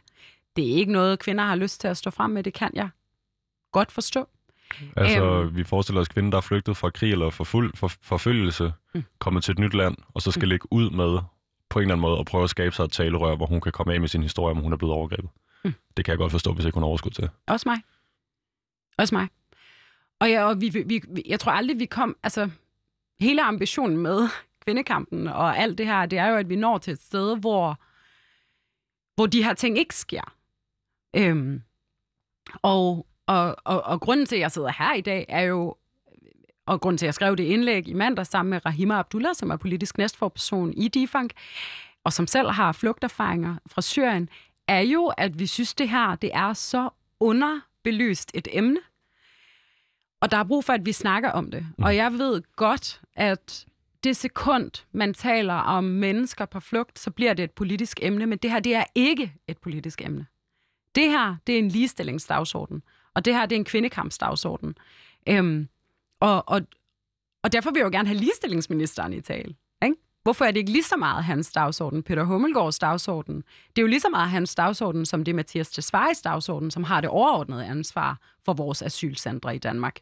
Det er ikke noget, kvinder har lyst til at stå frem med. Det kan jeg godt forstå. Altså, Øhm. vi forestiller os kvinder, der er flygtet fra krig eller forfuld, for, forfølgelse, Mm. mm. kommet til et nyt land, og så skal Mm. ligge ud med på en eller anden måde og prøve at skabe sig et talerør, hvor hun kan komme af med sin historie, om hun er blevet overgrebet. Mm. Det kan jeg godt forstå, hvis ikke hun har overskud til. Også mig. Også mig. Og, ja, og vi, vi, vi, jeg tror aldrig, vi kom... Altså, hele ambitionen med kvindekampen og alt det her, det er jo, at vi når til et sted, hvor, hvor de her ting ikke sker. Øhm, og, og, og, og grunden til, at jeg sidder her i dag, er jo, og grunden til, at jeg skrev det indlæg i mandag sammen med Rahima Abdullah, som er politisk næstforperson i DIFANK, og som selv har flugterfaringer fra Syrien, er jo, at vi synes, det her det er så underbelyst et emne. Og der er brug for, at vi snakker om det. Mm. Og jeg ved godt, at det sekund, man taler om mennesker på flugt, så bliver det et politisk emne, men det her, det er ikke et politisk emne. Det her, det er en ligestillingsdagsorden, og det her, det er en kvindekampsdagsorden. Øhm, og, og, og derfor vil jeg jo gerne have ligestillingsministeren i tale. Ikke? Hvorfor er det ikke lige så meget hans dagsorden, Peter Hummelgaards dagsorden? Det er jo lige så meget hans dagsorden, som det er Mathias Tesfayes dagsorden, som har det overordnede ansvar for vores asylcentre i Danmark.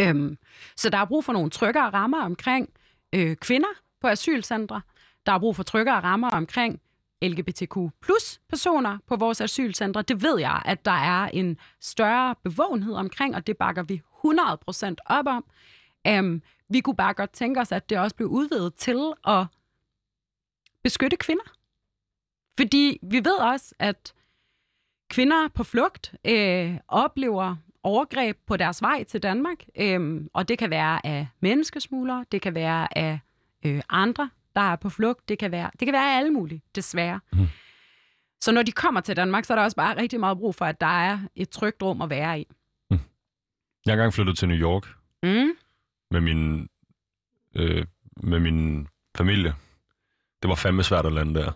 Øhm, så der er brug for nogle tryggere rammer omkring øh, kvinder på asylcentre. Der er brug for tryggere rammer omkring LGBTQ plus personer på vores asylcentre. Det ved jeg, at der er en større bevågenhed omkring, og det bakker vi 100% op om. Um, vi kunne bare godt tænke os, at det også blev udvidet til at beskytte kvinder. Fordi vi ved også, at kvinder på flugt øh, oplever overgreb på deres vej til Danmark, øh, og det kan være af menneskesmuglere, det kan være af øh, andre, der er på flugt, det kan være, det kan være af alle mulige, desværre. Mhm. Så når de kommer til Danmark, så er der også bare rigtig meget brug for, at der er et trygt rum at være i. Jeg har engang flyttet til New York Mm. med min, øh, med min familie. Det var fandme svært at lande der.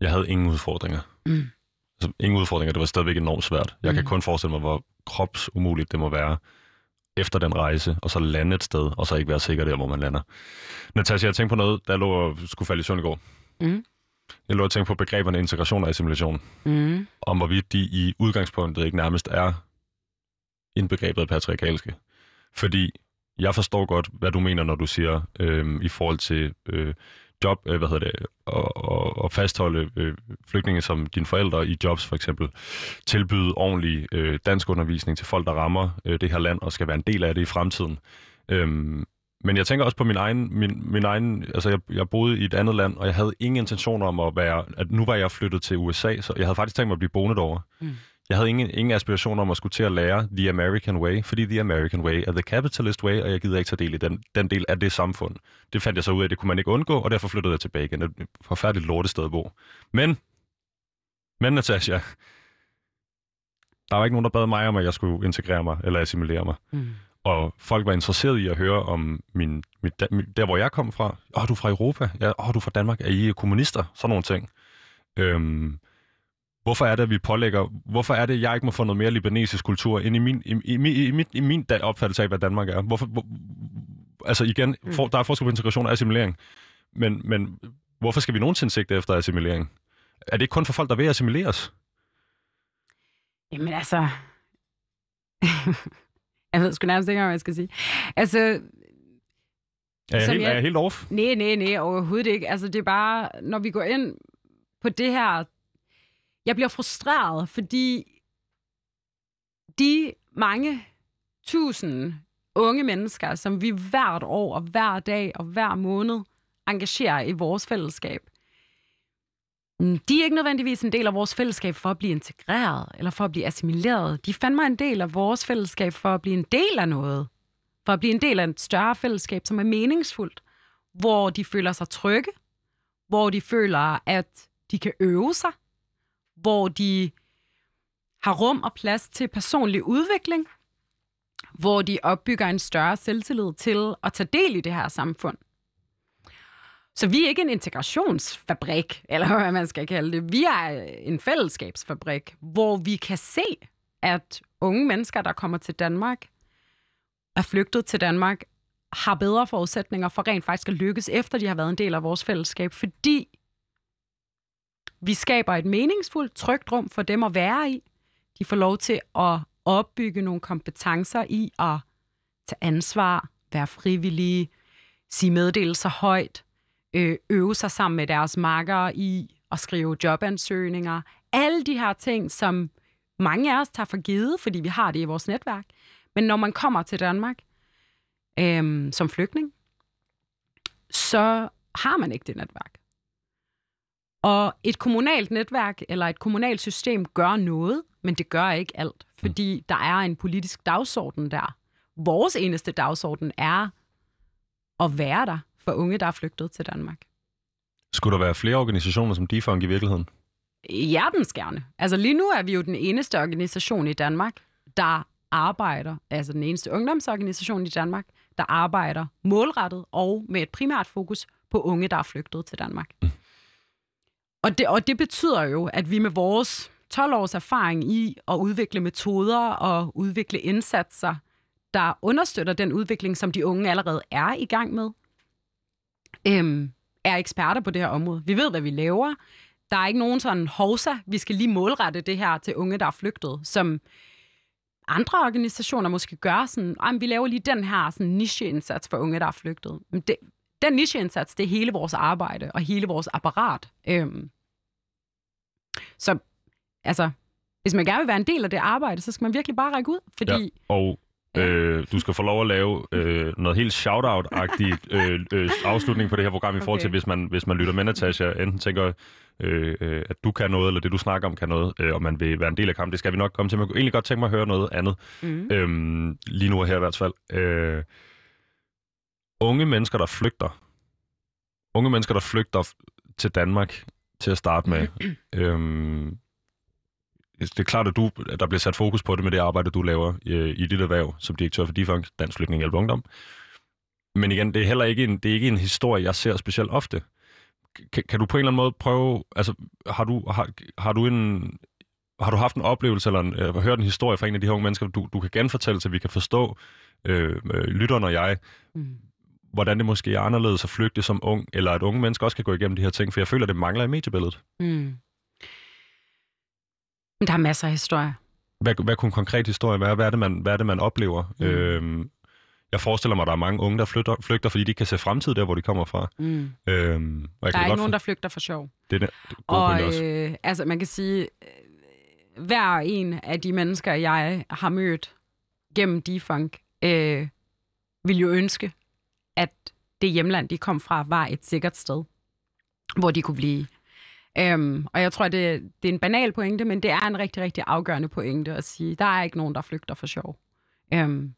Jeg havde ingen udfordringer. Mm. Altså, ingen udfordringer. Det var stadigvæk enormt svært. Jeg kan Mm. kun forestille mig, hvor kropsumuligt det må være efter den rejse, og så lande et sted, og så ikke være sikker der, hvor man lander. Natasha, jeg tænkte på noget, der lå og skulle falde i søvn i går. Mm. Jeg lå at tænke på begreberne integration og assimilation, Mm. om hvorvidt de i udgangspunktet ikke nærmest er indbegrebet af patriarkalske. Fordi jeg forstår godt, hvad du mener, når du siger øh, i forhold til øh, job, øh, hvad hedder det, og, og, og fastholde øh, flygtninge som dine forældre i jobs for eksempel, tilbyde ordentlig øh, dansk undervisning til folk, der rammer øh, det her land og skal være en del af det i fremtiden. Øhm, men jeg tænker også på min egen, min, min egen altså jeg, jeg boede i et andet land, og jeg havde ingen intention om at være, at nu var jeg flyttet til USA, så jeg havde faktisk tænkt mig at blive boende derovre. Mm. Jeg havde ingen, ingen aspirationer om at skulle til at lære the American way, fordi the American way er the capitalist way, og jeg gider ikke tage del i den, den del af det samfund. Det fandt jeg så ud af, det kunne man ikke undgå, og derfor flyttede jeg tilbage igen. Et forfærdeligt lortested at bo. Men, men Natasha, der var ikke nogen, der bad mig om, at jeg skulle integrere mig eller assimilere mig. Mm. Og folk var interesseret i at høre om min, min der, hvor jeg kom fra. Åh, oh, du er fra Europa. Ja, åh, oh, du er fra Danmark. Er I kommunister? Sådan nogle ting. Øhm, hvorfor er det, at vi pålægger... Hvorfor er det, at jeg ikke må få noget mere libanesisk kultur ind i min, i, i, i, i, min, i min opfattelse af, hvad Danmark er? Hvorfor, hvor, altså igen, for, der er forskel på integration og assimilering. Men, men hvorfor skal vi nogensinde sigte efter assimilering? Er det ikke kun for folk, der vil assimileres? Jamen altså... jeg ved sgu nærmest ikke, hvad jeg skal sige. Altså, Er jeg, helt, jeg- er jeg helt off? nej, nej, nej, overhovedet ikke. Altså, det er bare, når vi går ind på det her... Jeg bliver frustreret, fordi de mange tusind unge mennesker, som vi hvert år og hver dag og hver måned engagerer i vores fællesskab, de er ikke nødvendigvis en del af vores fællesskab for at blive integreret eller for at blive assimileret. De fandt fandme en del af vores fællesskab for at blive en del af noget. For at blive en del af et større fællesskab, som er meningsfuldt. Hvor de føler sig trygge. Hvor de føler, at de kan øve sig. Hvor de har rum og plads til personlig udvikling. Hvor de opbygger en større selvtillid til at tage del i det her samfund. Så vi er ikke en integrationsfabrik, eller hvad man skal kalde det. Vi er en fællesskabsfabrik, hvor vi kan se, at unge mennesker, der kommer til Danmark, er flygtet til Danmark, har bedre forudsætninger for rent faktisk at lykkes, efter de har været en del af vores fællesskab, fordi vi skaber et meningsfuldt, trygt rum for dem at være i. De får lov til at opbygge nogle kompetencer i at tage ansvar, være frivillige, sige meddelelser højt, øh, øve sig sammen med deres makkere i at skrive jobansøgninger. Alle de her ting, som mange af os tager for givet, fordi vi har det i vores netværk. Men når man kommer til Danmark øhm, som flygtning, så har man ikke det netværk. Og et kommunalt netværk eller et kommunalt system gør noget, men det gør ikke alt, fordi der er en politisk dagsorden der. Vores eneste dagsorden er at være der for unge, der er flygtet til Danmark. Skulle der være flere organisationer som Defunk i virkeligheden? Hjertens gerne. Altså lige nu er vi jo den eneste organisation i Danmark, der arbejder, altså den eneste ungdomsorganisation i Danmark, der arbejder målrettet og med et primært fokus på unge, der er flygtet til Danmark. Mm. Og, det, og det betyder jo, at vi med vores 12 års erfaring i at udvikle metoder og udvikle indsatser, der understøtter den udvikling, som de unge allerede er i gang med, øhm, er eksperter på det her område. Vi ved, hvad vi laver. Der er ikke nogen sådan hovsa, vi skal lige målrette det her til unge, der er flygtet, som andre organisationer måske gør sådan, "Ej, vi laver lige den her sådan, nicheindsats for unge, der er flygtet. Men det, den nicheindsats, det er hele vores arbejde og hele vores apparat. Øhm. Så altså, hvis man gerne vil være en del af det arbejde, så skal man virkelig bare række ud, fordi Ja. Og øh, du skal få lov at lave øh, noget helt shout-out-agtigt øh, øh, afslutning på det her program i forhold til, Okay. hvis man, hvis man lytter med, Natasha, enten tænker, øh, øh, at du kan noget, eller det, du snakker om, kan noget, øh, og man vil være en del af kampen. Det skal vi nok komme til. Jeg kunne egentlig godt tænke mig at høre noget andet. mm, Øhm, lige nu og her i hvert fald. Øh, unge mennesker, der flygter. Unge mennesker, der flygter til Danmark til at starte med. øhm, det er klart, at, du, at der bliver sat fokus på det med det arbejde, du laver øh, i dit erhverv som direktør for Defunk, Dansk Flygtning Hjælp Ungdom. Men igen, det er heller ikke en, det er ikke en historie, jeg ser specielt ofte. Kan, kan du på en eller anden måde prøve, altså har du, har, har du en, har du haft en oplevelse eller en, øh, hørt en historie fra en af de her unge mennesker, du, du kan genfortælle, så vi kan forstå, øh, øh, lytteren og jeg, mm. Hvordan det måske er anderledes at flygte som ung, eller at unge mennesker også kan gå igennem de her ting, for jeg føler, det mangler i mediebilledet. Mm. Men der er masser af historier. Hvad, hvad kunne en konkret historie være? Hvad er det, man, hvad er det, man oplever? Mm. Øhm, jeg forestiller mig, at der er mange unge, der flygter, flygter fordi de kan se fremtid der, hvor de kommer fra. Mm. Øhm, og jeg Der kan er ikke nogen, for- der flygter for sjov. Det er det, er Og også. øh, altså, man kan sige, øh, hver en af de mennesker, jeg har mødt gennem Defunk, øh, vil jo ønske, at det hjemland, de kom fra, var et sikkert sted, hvor de kunne blive. Øhm, og jeg tror, det, det er en banal pointe, men det er en rigtig, rigtig afgørende pointe at sige, der er ikke nogen, der flygter for sjov. Øhm,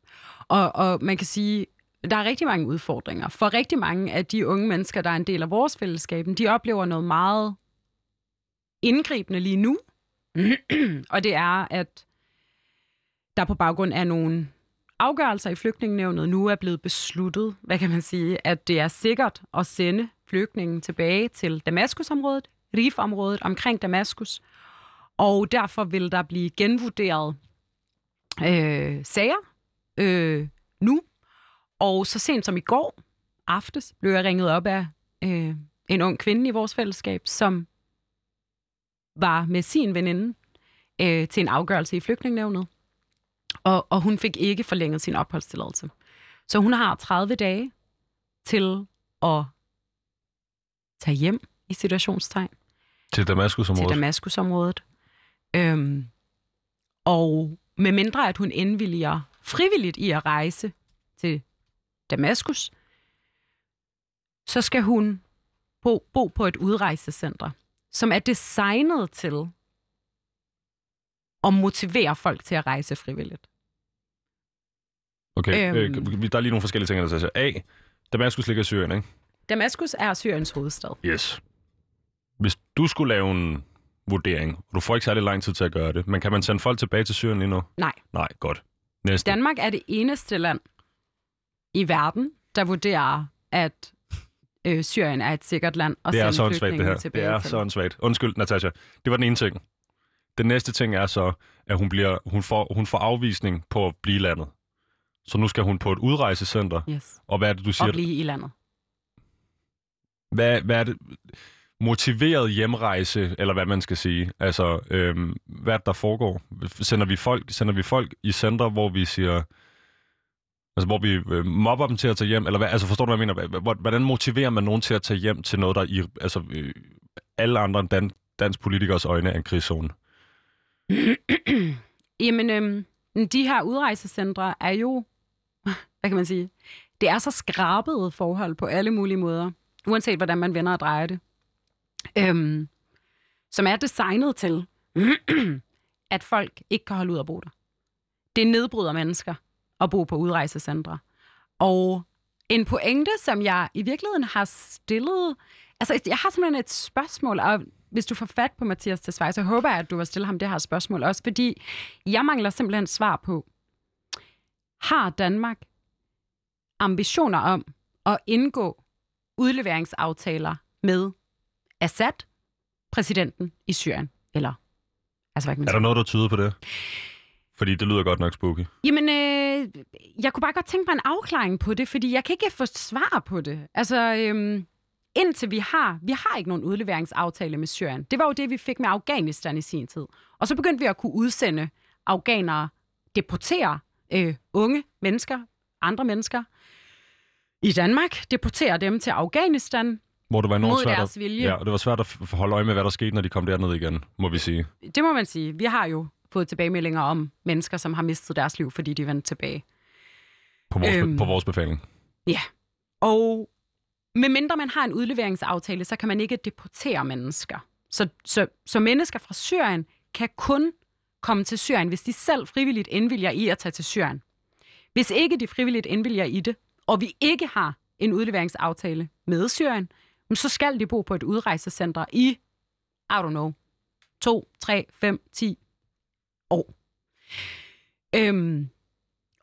og, og man kan sige, der er rigtig mange udfordringer. For rigtig mange af de unge mennesker, der er en del af vores fællesskab, de oplever noget meget indgribende lige nu. og det er, at der på baggrund af nogle afgørelser i flygtningenævnet nu er blevet besluttet, hvad kan man sige, at det er sikkert at sende flygtningen tilbage til Damaskusområdet, Rif-området omkring Damaskus. Og derfor vil der blive genvurderet øh, sager øh, nu. Og så sent som i går aftes blev jeg ringet op af øh, en ung kvinde i vores fællesskab, som var med sin veninde øh, til en afgørelse i flygtningnævnet, og, og hun fik ikke forlænget sin opholdstilladelse. Så hun har 30 dage til at tage hjem i situationstegn Til Damaskus til området. Damaskusområdet. Øhm, og med mindre, at hun indvilliger frivilligt i at rejse til Damaskus, så skal hun bo, bo på et udrejsecenter, som er designet til at motivere folk til at rejse frivilligt. Okay, Øhm. øh, der er lige nogle forskellige ting, der siger. A, Damaskus ligger i Syrien, ikke? Damaskus er Syriens hovedstad. Yes. Hvis du skulle lave en vurdering, og du får ikke særlig lang tid til at gøre det, men kan man sende folk tilbage til Syrien lige nu? Nej. Nej, godt. Næste. Danmark er det eneste land i verden, der vurderer, at øh, Syrien er et sikkert land at det er sende så åndssvagt, det flygtninge her. Det tilbage er til. så åndssvagt. Undskyld, Natasha. Det var den ene ting. Den næste ting er så, at hun, bliver, hun, får, hun får afvisning på at blive landet. Så nu skal hun på et udrejsecenter. Yes. Og hvad er det, du siger? Og blive i landet. Hvad, hvad er det? Motiveret hjemrejse, eller hvad man skal sige. Altså, øhm, hvad er det, der foregår? Sender vi folk, sender vi folk i centre, hvor vi siger... Altså, hvor vi øh, mobber dem til at tage hjem? Eller hvad, altså, forstår du, hvad jeg mener? Hvor- Hvordan motiverer man nogen til at tage hjem til noget, der i altså, øh, alle andre end dan, dansk politikers øjne er en krigszone? Jamen, øhm, de her udrejsecentre er jo, hvad kan man sige, det er så skrabede forhold på alle mulige måder, uanset hvordan man vender og drejer det, øhm, som er designet til, at folk ikke kan holde ud at bo der. Det nedbryder mennesker at bo på udrejsecentre. Og en pointe, som jeg i virkeligheden har stillet... Altså, jeg har simpelthen et spørgsmål, og hvis du får fat på Mathias Tesfaye, så håber jeg, at du vil stille ham det her spørgsmål også, fordi jeg mangler simpelthen svar på, har Danmark ambitioner om at indgå udleveringsaftaler med Assad, præsidenten i Syrien? Eller, altså hvad kan man Er der noget, der tyder på det? Fordi det lyder godt nok spooky. Jamen, øh, jeg kunne bare godt tænke mig en afklaring på det, fordi jeg kan ikke få svar på det. Altså, øhm, indtil vi har, vi har ikke nogen udleveringsaftale med Syrien. Det var jo det, vi fik med Afghanistan i sin tid. Og så begyndte vi at kunne udsende afghanere, deportere øh, unge mennesker, andre mennesker i Danmark, deportere dem til Afghanistan. Hvor det var enormt svært deres at, vilje. Ja, og det var svært at holde øje med, hvad der skete, når de kom derned igen, må vi sige. Det må man sige. Vi har jo fået tilbagemeldinger om mennesker, som har mistet deres liv, fordi de vendte tilbage. På vores, Øhm. på vores befaling. Og medmindre man har en udleveringsaftale, så kan man ikke deportere mennesker. Så, så, så mennesker fra Syrien kan kun komme til Syrien, hvis de selv frivilligt indvilger i at tage til Syrien. Hvis ikke de frivilligt indvilger i det, og vi ikke har en udleveringsaftale med Syrien, så skal de bo på et udrejsecenter i, I don't know, 2, 3, 5, 10 år. Øhm,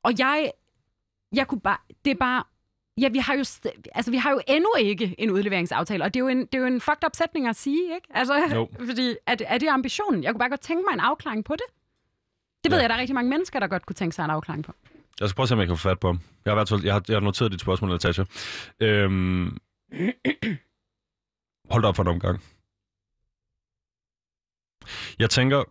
og jeg, jeg kunne bare, det er bare, Ja, vi har jo, altså, vi har jo endnu ikke en udleveringsaftale, og det er jo en, det er jo en fucked up sætning at sige, ikke? Altså, Jo. fordi er det, er det ambitionen? Jeg kunne bare godt tænke mig en afklaring på det. Det ved Ja. jeg, der er rigtig mange mennesker, der godt kunne tænke sig en afklaring på. Jeg skal prøve at se, om jeg kan få fat på ham. Jeg har, været, jeg har, jeg har noteret dit spørgsmål, Natasha. Øhm, hold da op for en omgang. Jeg tænker,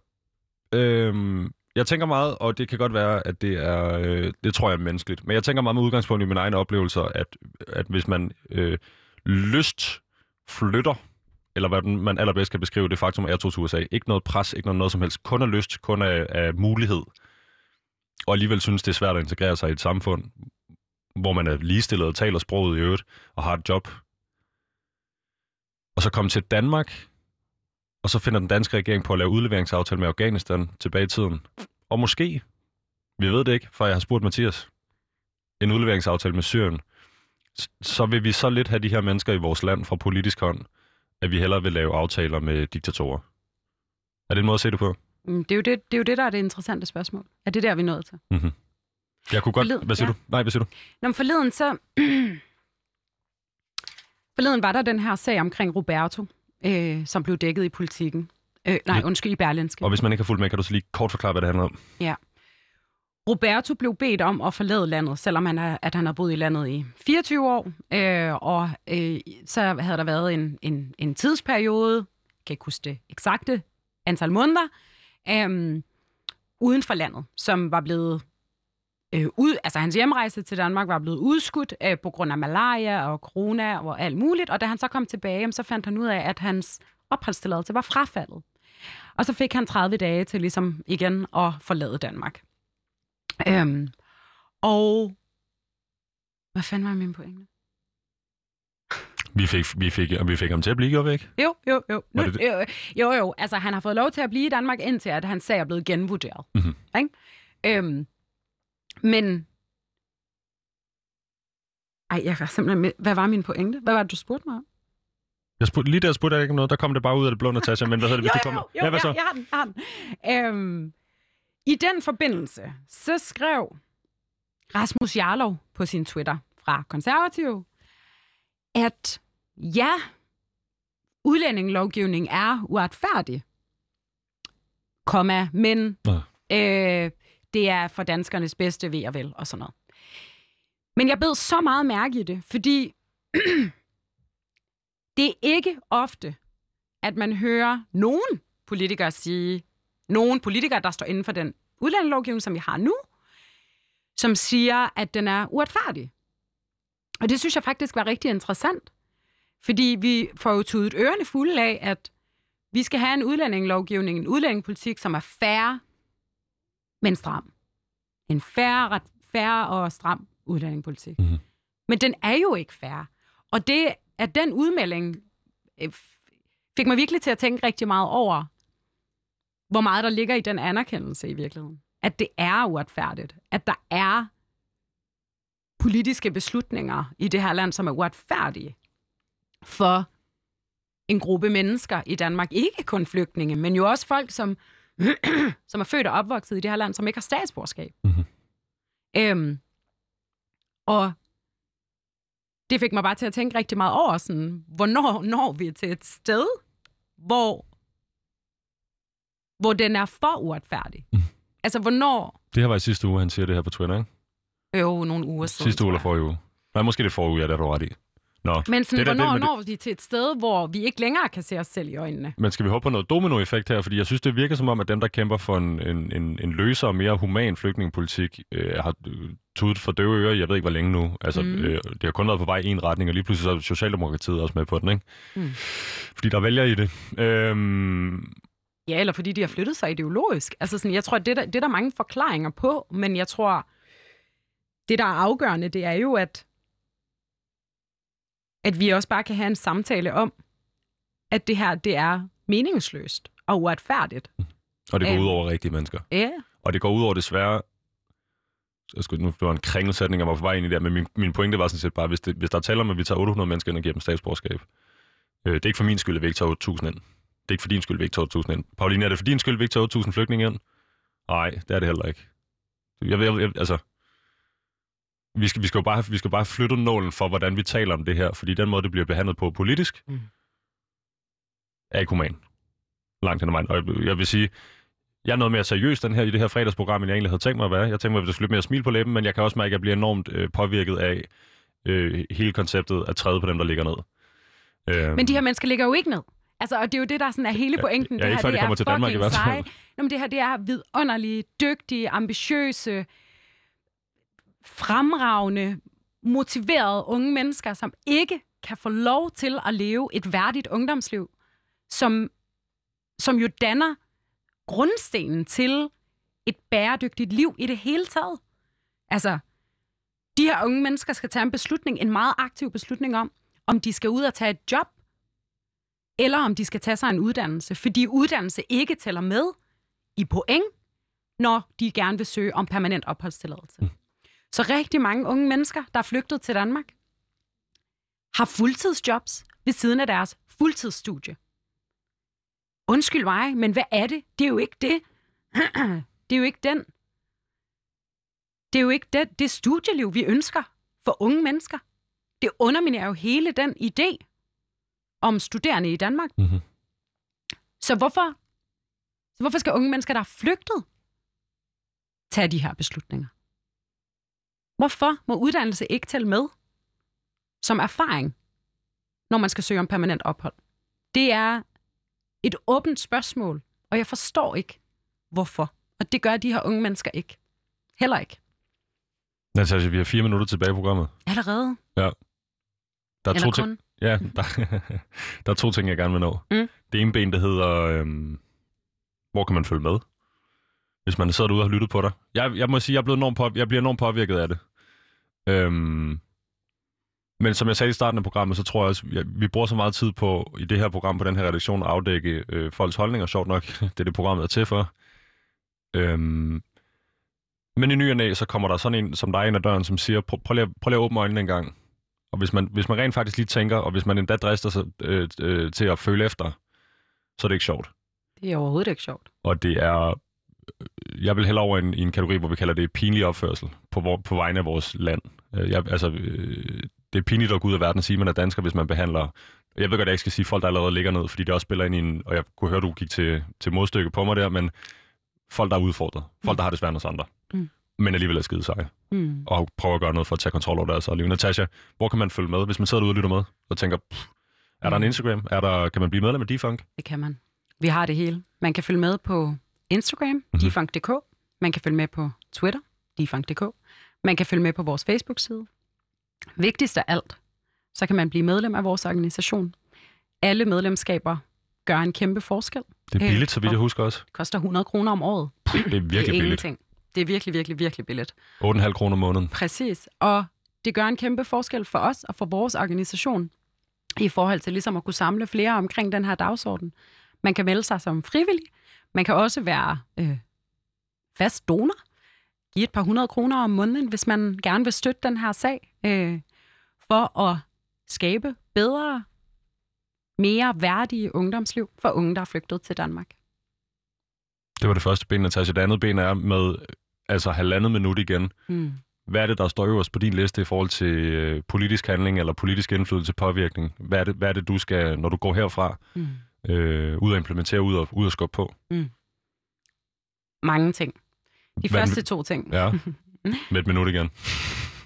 øhm, jeg tænker meget, og det kan godt være, at det er, øh, det tror jeg er menneskeligt, men jeg tænker meget med udgangspunkt i mine egne oplevelser, at, at hvis man øh, lyst flytter, eller hvad man allerbedst kan beskrive det faktum, at jeg tog til USA, ikke noget pres, ikke noget, noget som helst, kun af lyst, kun af, af mulighed, og alligevel synes, det er svært at integrere sig i et samfund, hvor man er ligestillet og taler sproget i øvrigt, og har et job. Og så komme til Danmark, og så finder den danske regering på at lave udleveringsaftale med Afghanistan tilbage i tiden. Og måske, vi ved det ikke, for jeg har spurgt Mathias, en udleveringsaftale med Syrien, så vil vi så lidt have de her mennesker i vores land fra politisk hånd, at vi hellere vil lave aftaler med diktatorer. Er det en måde at se det på? Mm, Det er, jo det, det er jo det, der er det interessante spørgsmål. Er det der, vi er nået til? Mm-hmm. Jeg kunne godt... Forleden- hvad siger ja. du? Nej, hvad siger du? Nå, men forleden så... forleden var der den her sag omkring Roberto, øh, som blev dækket i politikken. Øh, nej, Ja. undskyld, i Berlinske. Og hvis man ikke har fulgt med, kan du så lige kort forklare, hvad det handler om? Roberto blev bedt om at forlade landet, selvom han, er, at han har boet i landet i 24 år. Øh, og øh, så havde der været en, en, en tidsperiode, jeg kan ikke huske det eksakte antal måneder, øh, uden for landet, som var blevet øh, ud, altså hans hjemrejse til Danmark var blevet udskudt øh, på grund af malaria og corona og alt muligt. Og da han så kom tilbage, så fandt han ud af, at hans opholdstilladelse var frafaldet. Og så fik han 30 dage til ligesom igen at forlade Danmark. Øhm, og hvad fanden var min pointe? Vi fik, vi fik, og vi fik ham til at blive væk. Jo, jo, jo. Nu, Var det jo, jo, jo. Altså, han har fået lov til at blive i Danmark, indtil at hans sag er blevet genvurderet. Mhm. Ikke? Øhm, men... Ej, jeg var simpelthen med. Hvad var min pointe? Hvad var det, du spurgte mig om? Jeg spurgte, lige der spurgte jeg ikke om noget, der kom det bare ud af det blå, Natasha, men hvad hedder det, hvis jo, du kommer? jo, ja, hvad så? Jeg, jeg har den, jeg har den. Øhm, I den forbindelse, så skrev Rasmus Jarlov på sin Twitter fra Konservativ, at ja, udlændingelovgivning er uretfærdig, komma, men Nå. øh, det er for danskernes bedste ved og vel, og sådan noget. Men jeg bed så meget mærke i det, fordi det er ikke ofte, at man hører nogen politikere sige, nogen politikere, der står inden for den udlændingelovgivning, som vi har nu, som siger, at den er uretfærdig. Og det synes jeg faktisk var rigtig interessant, fordi vi får jo tudet ørerne fulde af, at vi skal have en udlændingelovgivning, en udlændingepolitik, som er færre, men stram. En færre, ret, færre og stram udlændingepolitik. Mhm. Men den er jo ikke færre. Og det, at den udmelding øh, fik mig virkelig til at tænke rigtig meget over, hvor meget der ligger i den anerkendelse i virkeligheden. At det er uretfærdigt. At der er politiske beslutninger i det her land, som er uretfærdige for en gruppe mennesker i Danmark. Ikke kun flygtninge, men jo også folk, som, som er født og opvokset i det her land, som ikke har statsborgerskab. Mhm. Øhm, og det fik mig bare til at tænke rigtig meget over, sådan, hvornår når vi til et sted, hvor, hvor den er for uretfærdig. Mhm. Altså, hvornår... Det her var i sidste uge, han siger det her på Twitter, ikke? Jo, nogle uger siden. Sidste uge eller forrige uge. Nej, måske det forrige uge, ja, det er du ret i. Nå, Men sådan, Det er da hvornår det når vi til et sted, hvor vi ikke længere kan se os selv i øjnene? men skal vi håbe på noget dominoeffekt her? Fordi jeg synes, det virker som om, at dem, der kæmper for en, en, en, en løsere og mere human flygtningepolitik, øh, har øh, tudet for døve ører, jeg ved ikke, hvor længe nu. Altså, mm. øh, det har kun været på vej i en retning, og lige pludselig så er Socialdemokratiet også med på den, ikke? Mm. Fordi der vælger i det. Øhm, Ja, eller fordi de har flyttet sig ideologisk. Altså sådan, jeg tror, det, der, det er der mange forklaringer på, men jeg tror, det, der er afgørende, det er jo, at, at vi også bare kan have en samtale om, at det her, det er meningsløst og uretfærdigt. og det går ud over rigtige mennesker. Ja, Og det går ud over desværre... Jeg skulle, nu det var en kringelsætning, jeg var på vej ind i der, men min, min pointe var sådan set bare, hvis, det, hvis der er tale om, at vi tager 800 mennesker ind og giver dem statsborgerskab, øh, det er ikke for min skyld, at vi ikke tager 8.000 ind. Det er ikke for din skyld, at vi ikke tager 8.000 ind. Pauline, er det for din skyld, at vi ikke tager 8.000 flygtninge ind? Nej, det er det heller ikke. Jeg, jeg, jeg, altså, vi skal, vi, skal jo bare, vi skal bare flytte nålen for, hvordan vi taler om det her, fordi den måde, det bliver behandlet på politisk, Mm. er ikke human. Langt hen ad vejen. Og jeg, jeg vil sige, Jeg er noget mere seriøs den her, i det her fredagsprogram, end jeg egentlig havde tænkt mig at være. Jeg tænkte mig, at der skulle lidt mere smil på læben, men jeg kan også mærke, at jeg bliver enormt øh, påvirket af øh, hele konceptet at træde på dem, der ligger ned. Øh, Men de her mennesker ligger jo ikke ned. Altså, og det er jo det, der sådan er hele pointen. Ja, det ikke her, før de det kommer er til Danmark i hvert fald. Nå, men det her, det er vidunderlige, dygtige, ambitiøse, fremragende, motiverede unge mennesker, som ikke kan få lov til at leve et værdigt ungdomsliv, som, som jo danner grundstenen til et bæredygtigt liv i det hele taget. Altså, de her unge mennesker skal tage en beslutning, en meget aktiv beslutning om, om de skal ud og tage et job, eller om de skal tage sig en uddannelse, fordi uddannelse ikke tæller med i point, når de gerne vil søge om permanent opholdstilladelse. Mm. Så rigtig mange unge mennesker, der er flygtet til Danmark, har fuldtidsjobs ved siden af deres fuldtidsstudie. Undskyld mig, men hvad er det? Det er jo ikke det. det er jo ikke den. Det er jo ikke det, det studieliv, vi ønsker for unge mennesker. Det underminerer jo hele den idé om studerende i Danmark. Mhm. Så hvorfor, så hvorfor skal unge mennesker, der er flygtet, tage de her beslutninger? Hvorfor må uddannelse ikke tælle med som erfaring, når man skal søge om permanent ophold? Det er et åbent spørgsmål, og jeg forstår ikke, hvorfor. Og det gør de her unge mennesker ikke. Heller ikke. Natasha, vi har fire minutter tilbage i programmet. Allerede. Der er Eller to ting. Ja, der, der er to ting, jeg gerne vil nå. Mm. Det ene ben, det hedder, øhm, hvor kan man følge med? Hvis man sidder derude og har lyttet på dig. Jeg, jeg må sige, jeg, er blevet enormt på, jeg bliver enormt påvirket af det. Øhm, men som jeg sagde i starten af programmet, så tror jeg også, at vi bruger så meget tid på, i det her program, på den her redaktion, at afdække øh, folks holdninger. Sjovt nok, det er det, programmet er til for. Øhm, men i ny og næ, så kommer der sådan en som dig ind ad døren, som siger, prøv, prøv, lige, at- prøv lige at åbne øjnene en gang. Og hvis man, hvis man rent faktisk lige tænker, og hvis man endda drister sig øh, øh, til at føle efter, så er det ikke sjovt. Det er overhovedet ikke sjovt. Og det er... øh, Jeg vil hellere over i en, i en kategori, hvor vi kalder det pinlig opførsel på, vor, på vegne af vores land. Øh, Jeg, altså, øh, det er pinligt at gå ud af verden og sige, at man er dansker, hvis man behandler... Jeg ved godt, at jeg ikke skal sige folk, der allerede ligger ned, fordi det også spiller ind i en... Og jeg kunne høre, du gik til, til modstykke på mig der, men folk, der er udfordret. Folk, Mm. der har det svært hos andre. Mm. Men alligevel er skide seje. Mm. Og prøver at gøre noget for at tage kontrol over deres liv. Natasha, hvor kan man følge med, hvis man sidder derude og lytter med og tænker, "Pff, er der en Mm. Instagram? Er der, kan man blive medlem af Defunk? Det kan man. Vi har det hele. Man kan følge med på Instagram, Mhm. mm-hmm. defunk.dk. Man kan følge med på Twitter, defunk.dk. Man kan følge med på vores Facebook-side. Vigtigst af alt, så kan man blive medlem af vores organisation. Alle medlemskaber gør en kæmpe forskel. Det er Øh, billigt, så vidt jeg husker også. Det koster 100 kroner om året. Det er virkelig det er billigt. ingenting. Det er virkelig, virkelig, virkelig billigt. 8,5 kroner om måneden. Præcis. Og det gør en kæmpe forskel for os og for vores organisation i forhold til ligesom at kunne samle flere omkring den her dagsorden. Man kan melde sig som frivillig. Man kan også være øh, fast donor. Give et par hundrede kroner om måneden, hvis man gerne vil støtte den her sag, øh, for at skabe bedre, mere værdige ungdomsliv for unge, der er flygtet til Danmark. Det var det første ben, Natasha. Det andet ben er med altså halvandet minut igen. Mm. Hvad er det, der står øverst på din liste i forhold til øh, politisk handling eller politisk indflydelse påvirkning? Hvad er det, hvad er det du skal, når du går herfra, Mm. Øh, ud og implementere, ud og, ud og skubbe på? Mange ting. De Hvad- første to ting. Ja, med et minut igen.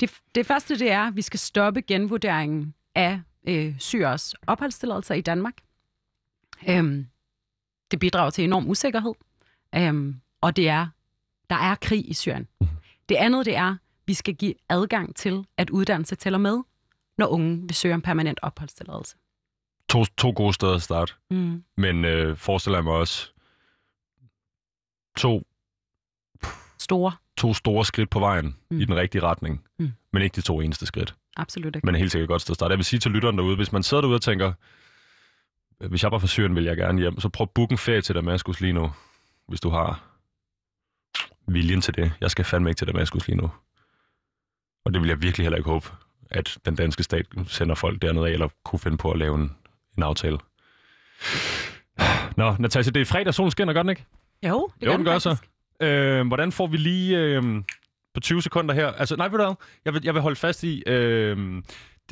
Det, det første, det er, at vi skal stoppe genvurderingen af øh, syrers opholdstilladelser i Danmark. Øhm, det bidrager til enorm usikkerhed, øhm, og det er, der er krig i Syrien. Det andet, det er, vi skal give adgang til, at uddannelse tæller med, når unge vil søge om permanent opholdstilladelse. To, to gode steder at starte. Mm. Men øh, forestiller jeg mig også to, Store. to store skridt på vejen mm. I den rigtige retning. Mm. Men ikke de to eneste skridt. Absolut ikke. Men helt sikkert godt sted at starte. Jeg vil sige til lytteren derude, hvis man sidder derude og tænker, hvis jeg var fra Syrien, vil jeg gerne hjem, så prøv at booke en ferie til Damaskus lige nu, hvis du har viljen til det. Jeg skal fandme ikke til Damaskus lige nu. Og det vil jeg virkelig heller ikke håbe, at den danske stat sender folk dernede af, eller kunne finde på at lave en, en aftale. Nå, Natasha, det er fredag, solen skinner, gør den ikke? Jo, det Jo, den gør så. Øh, hvordan får vi lige øh, på 20 sekunder her? Altså, nej, ved du? Jeg vil, jeg vil holde fast i øh,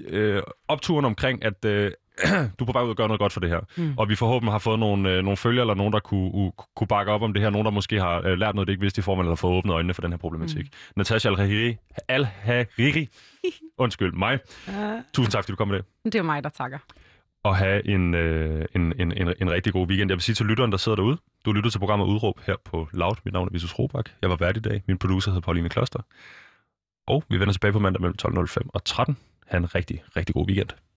øh, opturen omkring, at øh, du er på vej ud og gøre noget godt for det her. Mm. Og vi forhåbentlig har fået nogle, øh, nogle følgere, eller nogen, der kunne, uh, kunne bakke op om det her. Nogen, der måske har øh, lært noget, det ikke vidste i formen, eller fået åbnet øjnene for den her problematik. Mm. Natasha Al-Hariri, Al-Hariri, undskyld mig. Uh, Tusind tak, fordi du kom med det. det er mig, der takker. Og have en, øh, en, en, en, en rigtig god weekend. Jeg vil sige til lytteren, der sidder derude, du lytter til programmet Udråb her på Loud. Mit navn er Visus Robak. Jeg var vært i dag. Min producer hedder Pauline Kloster. Og vi vender tilbage på mandag mellem 12.05 og 13. Ha' en rigtig, rigtig god weekend.